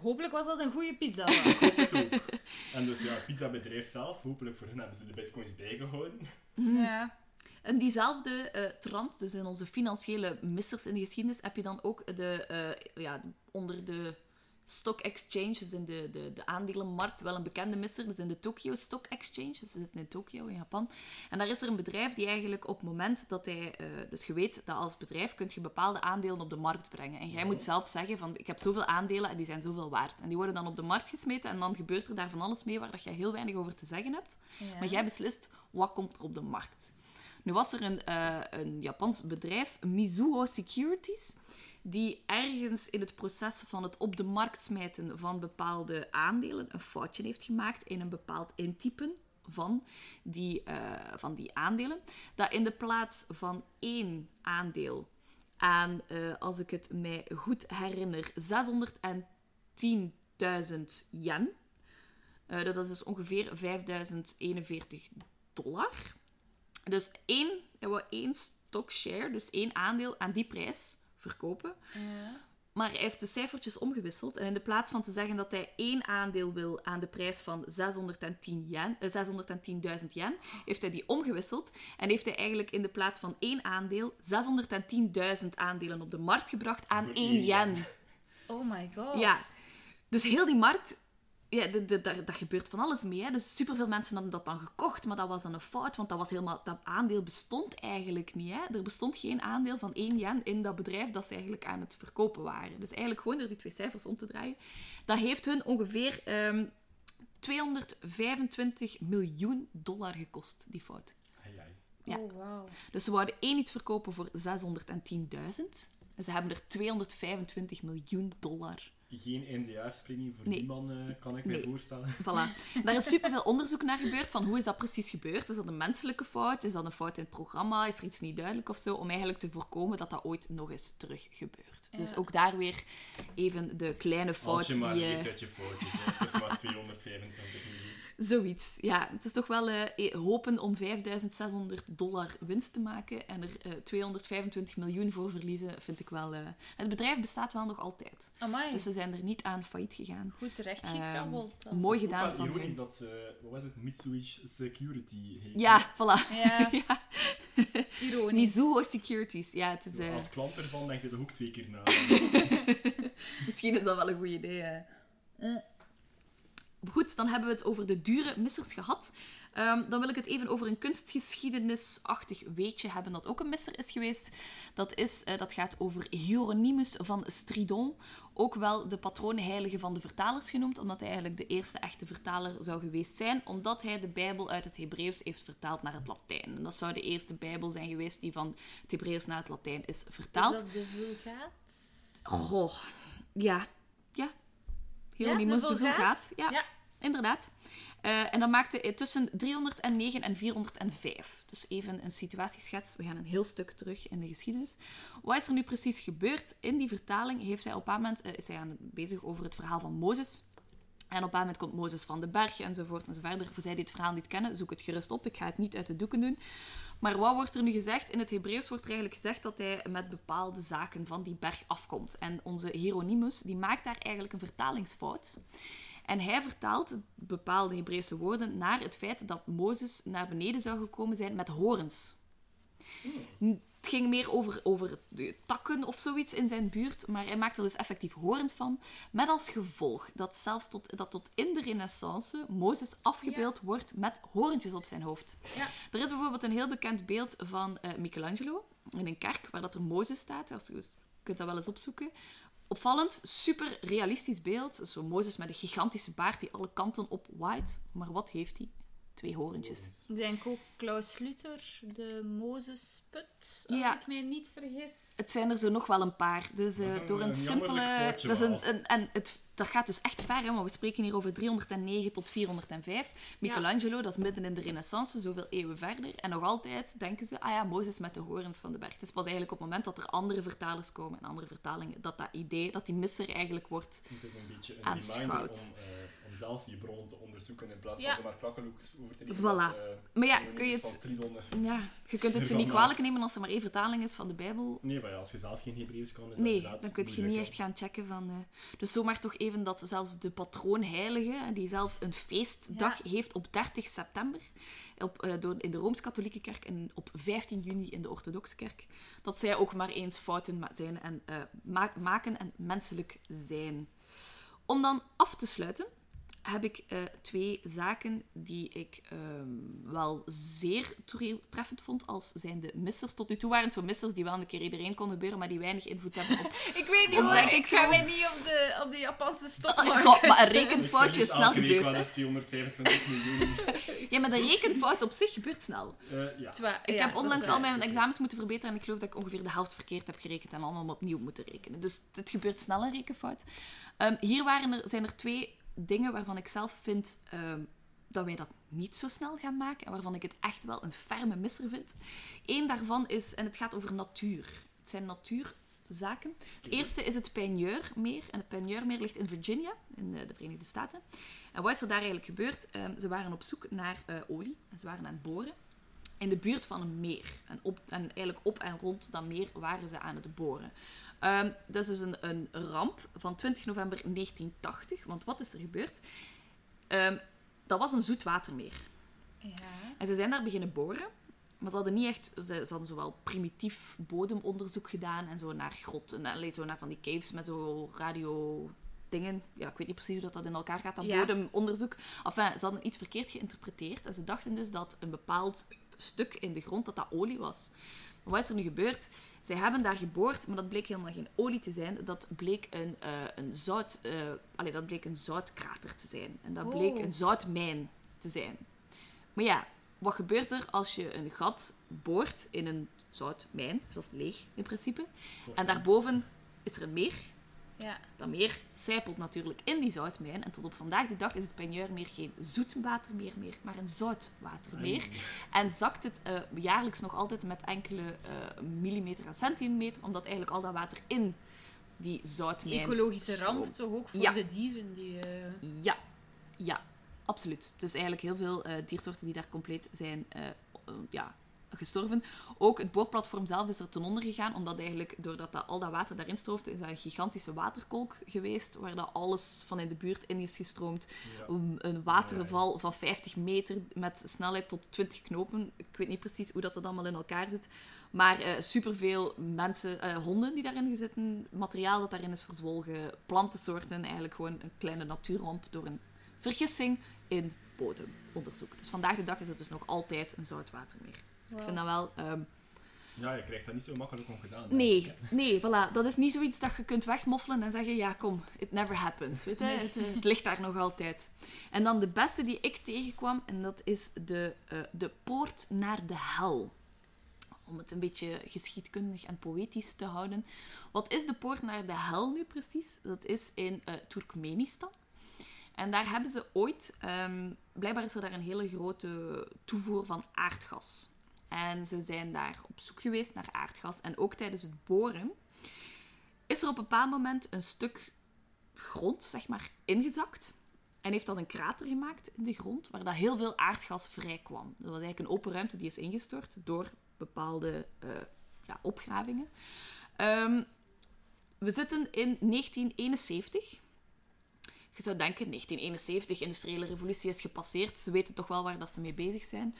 Hopelijk was dat een goede pizza. [LAUGHS] Ik hoop het ook. [LAUGHS] En dus ja, het pizzabedrijf zelf, hopelijk voor hen hebben ze de bitcoins bijgehouden. ja. in diezelfde eh, trant, dus in onze financiële missers in de geschiedenis, heb je dan ook de, eh, ja, onder de stock exchange, dus in de, de, de aandelenmarkt, wel een bekende misser, dus in de Tokyo Stock Exchange, dus we zitten in Tokio, in Japan. En daar is er een bedrijf die eigenlijk op het moment dat hij, eh, dus je weet dat als bedrijf kun je bepaalde aandelen op de markt brengen. En jij moet zelf zeggen van, ik heb zoveel aandelen en die zijn zoveel waard. En die worden dan op de markt gesmeten en dan gebeurt er daar van alles mee waar dat je heel weinig over te zeggen hebt. Ja. Maar jij beslist, wat komt er op de markt? Nu was er een, eh, een Japans bedrijf, Mizuho Securities, die ergens in het proces van het op de markt smijten van bepaalde aandelen een foutje heeft gemaakt in een bepaald intypen van die, eh, van die aandelen. Dat in de plaats van één aandeel aan, eh, als ik het mij goed herinner, 610.000 yen. eh, dat is dus ongeveer 5041 dollar. Dus één, één stockshare, dus één aandeel aan die prijs verkopen. Ja. Maar hij heeft de cijfertjes omgewisseld. En in de plaats van te zeggen dat hij één aandeel wil aan de prijs van 610 yen, eh, 610.000 yen, heeft hij die omgewisseld. En heeft hij eigenlijk in de plaats van één aandeel 610.000 aandelen op de markt gebracht aan één yen. Oh my god. Ja. Dus heel die markt, ja, de, de, daar, daar gebeurt van alles mee. Hè. Dus superveel mensen hadden dat dan gekocht, maar dat was dan een fout, want dat, was helemaal, dat aandeel bestond eigenlijk niet. Hè. Er bestond geen aandeel van 1 yen in dat bedrijf dat ze eigenlijk aan het verkopen waren. Dus eigenlijk gewoon door die twee cijfers om te draaien. Dat heeft hun ongeveer ehm, 225 miljoen dollar gekost, die fout. Ai, ai. Ja. Oh, wauw. Dus ze wouden één iets verkopen voor 610.000. En ze hebben er 225 miljoen dollar Geen eindejaarspremie voor Nee. die man, eh, kan ik Nee. me voorstellen. Voilà. Daar is superveel onderzoek naar gebeurd van hoe is dat precies gebeurd. Is dat een menselijke fout? Is dat een fout in het programma? Is er iets niet duidelijk of zo? Om eigenlijk te voorkomen dat dat ooit nog eens terug gebeurt. Dus ook daar weer even de kleine fout Als je maar die... eh, leeft uit je foutjes. Het is maar [LAUGHS] 225 miljoen. Zoiets, ja. Het is toch wel eh, hopen om 5600 dollar winst te maken en er eh, 225 miljoen voor verliezen, vind ik wel... eh, Het bedrijf bestaat wel nog altijd. Amai. Dus ze zijn er niet aan failliet gegaan. Goed terecht Ehm, gekrabbeld. Mooi gedaan wel van ironisch hun. dat ze, wat was het, Mitsubishi Security heet. Ja, voilà. Ja, [LAUGHS] Ja. ironisch. Mizuho Securities. Ja, het is, eh, Als klant ervan denk je toch ook twee keer na. [LAUGHS] misschien is dat wel een goed idee. eh. Mm. Goed, dan hebben we het over de dure missers gehad. Ehm, dan wil ik het even over een kunstgeschiedenisachtig weetje hebben dat ook een misser is geweest. Dat, is, eh, dat gaat over Hieronymus van Stridon, ook wel de patroonheilige van de vertalers genoemd, omdat hij eigenlijk de eerste echte vertaler zou geweest zijn, omdat hij de Bijbel uit het Hebreeuws heeft vertaald naar het Latijn. En dat zou de eerste Bijbel zijn geweest die van het Hebreeuws naar het Latijn is vertaald. Is dat de vulgaat? Goh. Ja. Hieronymus de de Vulgaat? Ja, Ja. inderdaad. Eh, en dat maakte tussen 309 en 405. Dus even een situatieschets. We gaan een heel stuk terug in de geschiedenis. Wat is er nu precies gebeurd? In die vertaling heeft hij op een moment, eh, is hij aan, bezig over het verhaal van Mozes. En op een moment komt Mozes van de berg enzovoort enzoverder. Voor zij die het verhaal niet kennen, zoek het gerust op. Ik ga het niet uit de doeken doen. Maar wat wordt er nu gezegd? In het Hebreeuws wordt er eigenlijk gezegd dat hij met bepaalde zaken van die berg afkomt. En onze Hieronymus die maakt daar eigenlijk een vertalingsfout. En hij vertaalt bepaalde Hebreeuwse woorden naar het feit dat Mozes naar beneden zou gekomen zijn met horens. Het ging meer over, over de takken of zoiets in zijn buurt, maar hij maakte er dus effectief horens van. Met als gevolg dat zelfs tot, dat tot in de renaissance Mozes afgebeeld wordt met horentjes op zijn hoofd. Ja. Er is bijvoorbeeld een heel bekend beeld van eh, Michelangelo in een kerk waar dat er Mozes staat. Als je, dus, je kunt dat wel eens opzoeken. Opvallend, super realistisch beeld. Zo Mozes met een gigantische baard die alle kanten op waait. Maar wat heeft hij? Twee horentjes. Ik denk ook Klaus Sluter, de Mozesput, als Ja. ik mij niet vergis. Het zijn er zo nog wel een paar. Dus eh, door een een simpele. Dat is een- en het dat gaat dus echt ver, hè, want we spreken hier over 309 tot 405. Michelangelo, dat is midden in de renaissance, zoveel eeuwen verder. En nog altijd denken ze, ah ja, Mozes met de horens van de berg. Het is pas eigenlijk op het moment dat er andere vertalers komen en andere vertalingen, dat dat idee, dat die misser eigenlijk wordt Het is een beetje een Aanschouwd. reminder om, eh, om zelf je bronnen te onderzoeken in plaats Ja. van zomaar klakkeloeks over te nemen. Voilà. dat, eh, Maar ja, kun je is het-. Ja, je kunt het ze niet kwalijk nemen als er maar één vertaling is van de Bijbel. Nee, maar ja, als je zelf geen Hebreeuws kan, is dat Nee, dan kun je niet echt gaan checken van... eh, Dus zomaar toch even dat zelfs de patroonheilige, die zelfs een feestdag heeft op 30 september, op, eh, door, in de Rooms-Katholieke Kerk en op 15 juni in de Orthodoxe Kerk, dat zij ook maar eens fouten ma- zijn en, eh, ma- maken en menselijk zijn. Om dan af te sluiten, heb ik eh, twee zaken die ik ehm, wel zeer treffend vond als zijn de missers. Tot nu toe waren het zo missers die wel een keer iedereen konden gebeuren, maar die weinig invloed hebben op... [LAUGHS] Ik weet niet hoor, ik ik ga mij niet op de, op de Japanse stop [LAUGHS] Goh, maar een rekenfoutje is Ik snel gebeurd, wel hè. eens 225 miljoen. [LAUGHS] Ja, maar de rekenfout op zich gebeurt snel. Eh, ja. Ik heb onlangs al mijn examens moeten verbeteren en ik geloof dat ik ongeveer de helft verkeerd heb gerekend en allemaal opnieuw moeten rekenen. Dus het gebeurt snel een rekenfout. Ehm, hier waren er, zijn er twee dingen waarvan ik zelf vind ehm, dat wij dat niet zo snel gaan maken en waarvan ik het echt wel een ferme misser vind. Eén daarvan is, en het gaat over natuur. Het zijn natuurzaken. Het eerste is het Peigneur-meer. En het Peigneur-meer ligt in Virginia, in eh, de Verenigde Staten. En wat is er daar eigenlijk gebeurd? Ehm, ze waren op zoek naar eh, olie en ze waren aan het boren in de buurt van een meer. En, op, en eigenlijk op en rond dat meer waren ze aan het boren. Ehm, dat is dus een, een ramp van 20 november 1980. Want wat is er gebeurd? Ehm, dat was een zoetwatermeer. Ja. En ze zijn daar beginnen boren. Maar ze hadden niet echt... Ze, ze hadden zowel primitief bodemonderzoek gedaan en zo naar grotten. En zo naar van die caves met zo radio... Dingen. Ja, ik weet niet precies hoe dat, dat in elkaar gaat, dat Ja. bodemonderzoek. Enfin, ze hadden iets verkeerd geïnterpreteerd. En ze dachten dus dat een bepaald stuk in de grond, dat dat olie was. Wat is er nu gebeurd? Zij hebben daar geboord, maar dat bleek helemaal geen olie te zijn. Dat bleek een, eh, een zout... eh, allee, dat bleek een zoutkrater te zijn. En dat Oh. bleek een zoutmijn te zijn. Maar ja, wat gebeurt er als je een gat boort in een zoutmijn? Dus dat is leeg in principe. En daarboven is er een meer. Ja. Dat meer sijpelt natuurlijk in die zoutmijn. En tot op vandaag de dag is het Peigneur-meer geen zoetwatermeer meer, maar een zoutwatermeer. En zakt het eh, jaarlijks nog altijd met enkele eh, millimeter en centimeter, omdat eigenlijk al dat water in die zoutmijn Ecologische ramp stroomt. toch ook voor Ja. de dieren die... eh, Ja, ja, absoluut. Dus eigenlijk heel veel eh, diersoorten die daar compleet zijn ja, gestorven. Ook het boorplatform zelf is er ten onder gegaan, omdat eigenlijk, doordat dat, al dat water daarin stroomt, is dat een gigantische waterkolk geweest, waar dat alles van in de buurt in is gestroomd. Ja. Een, een waterval van 50 meter met snelheid tot 20 knopen. Ik weet niet precies hoe dat, dat allemaal in elkaar zit. Maar eh, superveel mensen, eh, honden die daarin zitten, materiaal dat daarin is verzwolgen, plantensoorten, eigenlijk gewoon een kleine natuurramp door een vergissing in bodemonderzoek. Dus vandaag de dag is het dus nog altijd een zoutwatermeer. Dus ik vind dat wel... ehm, ja, je krijgt dat niet zo makkelijk ongedaan. denk Nee, ik, nee, voilà. Dat is niet zoiets dat je kunt wegmoffelen en zeggen, ja, kom, it never happened. Weet je? Het, eh, het ligt daar nog altijd. En dan de beste die ik tegenkwam, en dat is de, eh, de poort naar de hel. Om het een beetje geschiedkundig en poëtisch te houden. Wat is de poort naar de hel nu precies? Dat is in eh Turkmenistan. En daar hebben ze ooit... ehm, blijkbaar is er daar een hele grote toevoer van aardgas. En ze zijn daar op zoek geweest naar aardgas. En ook tijdens het boren is er op een bepaald moment een stuk grond, zeg maar, ingezakt. En heeft dat een krater gemaakt in de grond, waar dat heel veel aardgas vrij kwam. Dat was eigenlijk een open ruimte die is ingestort door bepaalde eh, ja, opgravingen. Ehm, we zitten in 1971. Je zou denken, 1971, industriële revolutie is gepasseerd. Ze weten toch wel waar dat ze mee bezig zijn.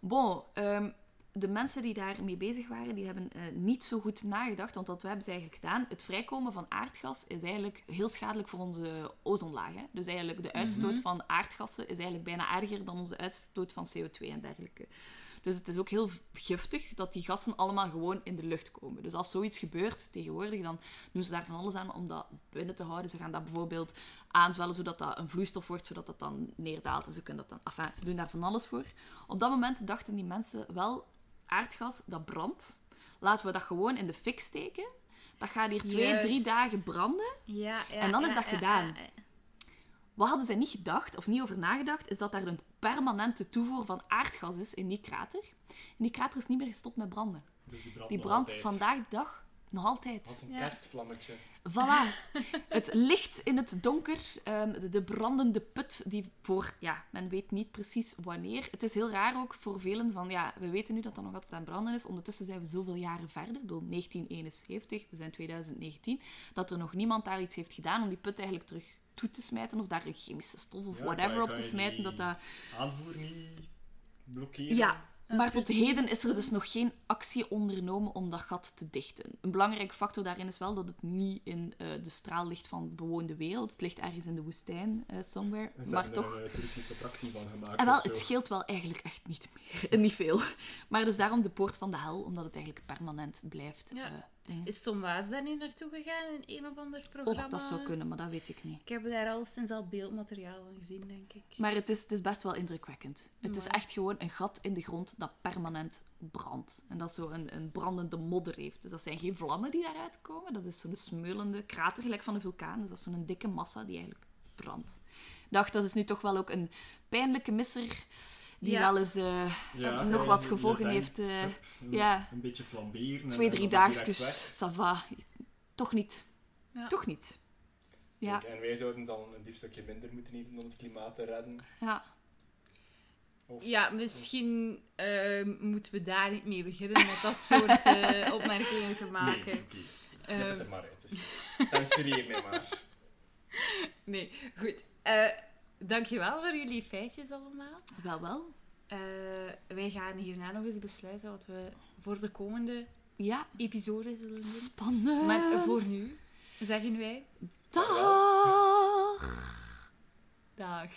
Bon, ehm, de mensen die daarmee bezig waren, die hebben eh, niet zo goed nagedacht. Want wat we hebben ze eigenlijk gedaan, het vrijkomen van aardgas is eigenlijk heel schadelijk voor onze ozonlaag. Hè? Dus eigenlijk de uitstoot van aardgassen is eigenlijk bijna erger dan onze uitstoot van CO2 en dergelijke. Dus het is ook heel giftig dat die gassen allemaal gewoon in de lucht komen. Dus als zoiets gebeurt tegenwoordig, dan doen ze daar van alles aan om dat binnen te houden. Ze gaan dat bijvoorbeeld aanzwellen zodat dat een vloeistof wordt, zodat dat dan neerdaalt. En ze, kunnen dat dan, enfin, ze doen daar van alles voor. Op dat moment dachten die mensen wel, aardgas, dat brandt. Laten we dat gewoon in de fik steken. Dat gaat hier twee, Juist. drie dagen branden. Ja, ja, En dan is dat ja, gedaan. ja, ja. Wat hadden zij niet gedacht, of niet over nagedacht, is dat daar een permanente toevoer van aardgas is in die krater. En die krater is niet meer gestopt met branden. Dus die brandt, Die brandt vandaag de dag nog altijd. Als een Ja. kerstvlammetje. Voilà. [LAUGHS] Het licht in het donker, ehm, de, de brandende put, die voor, ja, men weet niet precies wanneer. Het is heel raar ook voor velen van, ja, we weten nu dat dat nog altijd aan het branden is. Ondertussen zijn we zoveel jaren verder, ik bedoel 1971, we zijn 2019, dat er nog niemand daar iets heeft gedaan om die put eigenlijk terug toe te smijten of daar een chemische stof of Ja, whatever op te smijten. Dat dat... Aanvoer niet blokkeren. Ja, maar tot heden is er dus nog geen actie ondernomen om dat gat te dichten. Een belangrijke factor daarin is wel dat het niet in eh, de straal ligt van bewoonde wereld. Het ligt ergens in de woestijn, eh, somewhere. We Maar toch... er een toeristische attractie van gemaakt. En wel, of zo. het scheelt wel eigenlijk echt niet meer. [LAUGHS] niet veel. Maar dus daarom de poort van de hel, omdat het eigenlijk permanent blijft. Ja. eh, dingen. Is Tom Waas daar niet naartoe gegaan in een of ander programma? Och, dat zou kunnen, maar dat weet ik niet. Ik heb daar al sinds al beeldmateriaal van gezien, denk ik. Maar het is, het is best wel indrukwekkend. Het is echt gewoon een gat in de grond dat permanent brandt. En dat zo een, een brandende modder heeft. Dus dat zijn geen vlammen die daaruit komen. Dat is zo'n smeulende krater, gelijk van een vulkaan. Dus dat is zo'n dikke massa die eigenlijk brandt. Ik dacht, dat is nu toch wel ook een pijnlijke misser die Ja. wel eens eh, Ja, nog wat gevolgen heeft. eh, hup, een- ja. Een beetje flamberen. en- twee, drie daagsjes, weg. ça va. Toch niet. Ja. Toch niet. Ja, Kijk, en wij zouden dan een biefstukje minder moeten eten om het klimaat te redden. ja. Of... Ja, misschien ehm, moeten we daar niet mee beginnen met dat soort eh, [LAUGHS] opmerkingen te maken. Nee, oké. Knip het Ehm, er maar uit, is goed. Censureer mij maar. [LAUGHS] nee, goed. Eh, dankjewel voor jullie feitjes allemaal. Wel, wel. Eh, wij gaan hierna nog eens besluiten wat we voor de komende Ja, episode zullen doen. spannend. Maar voor nu zeggen wij Dag. dag.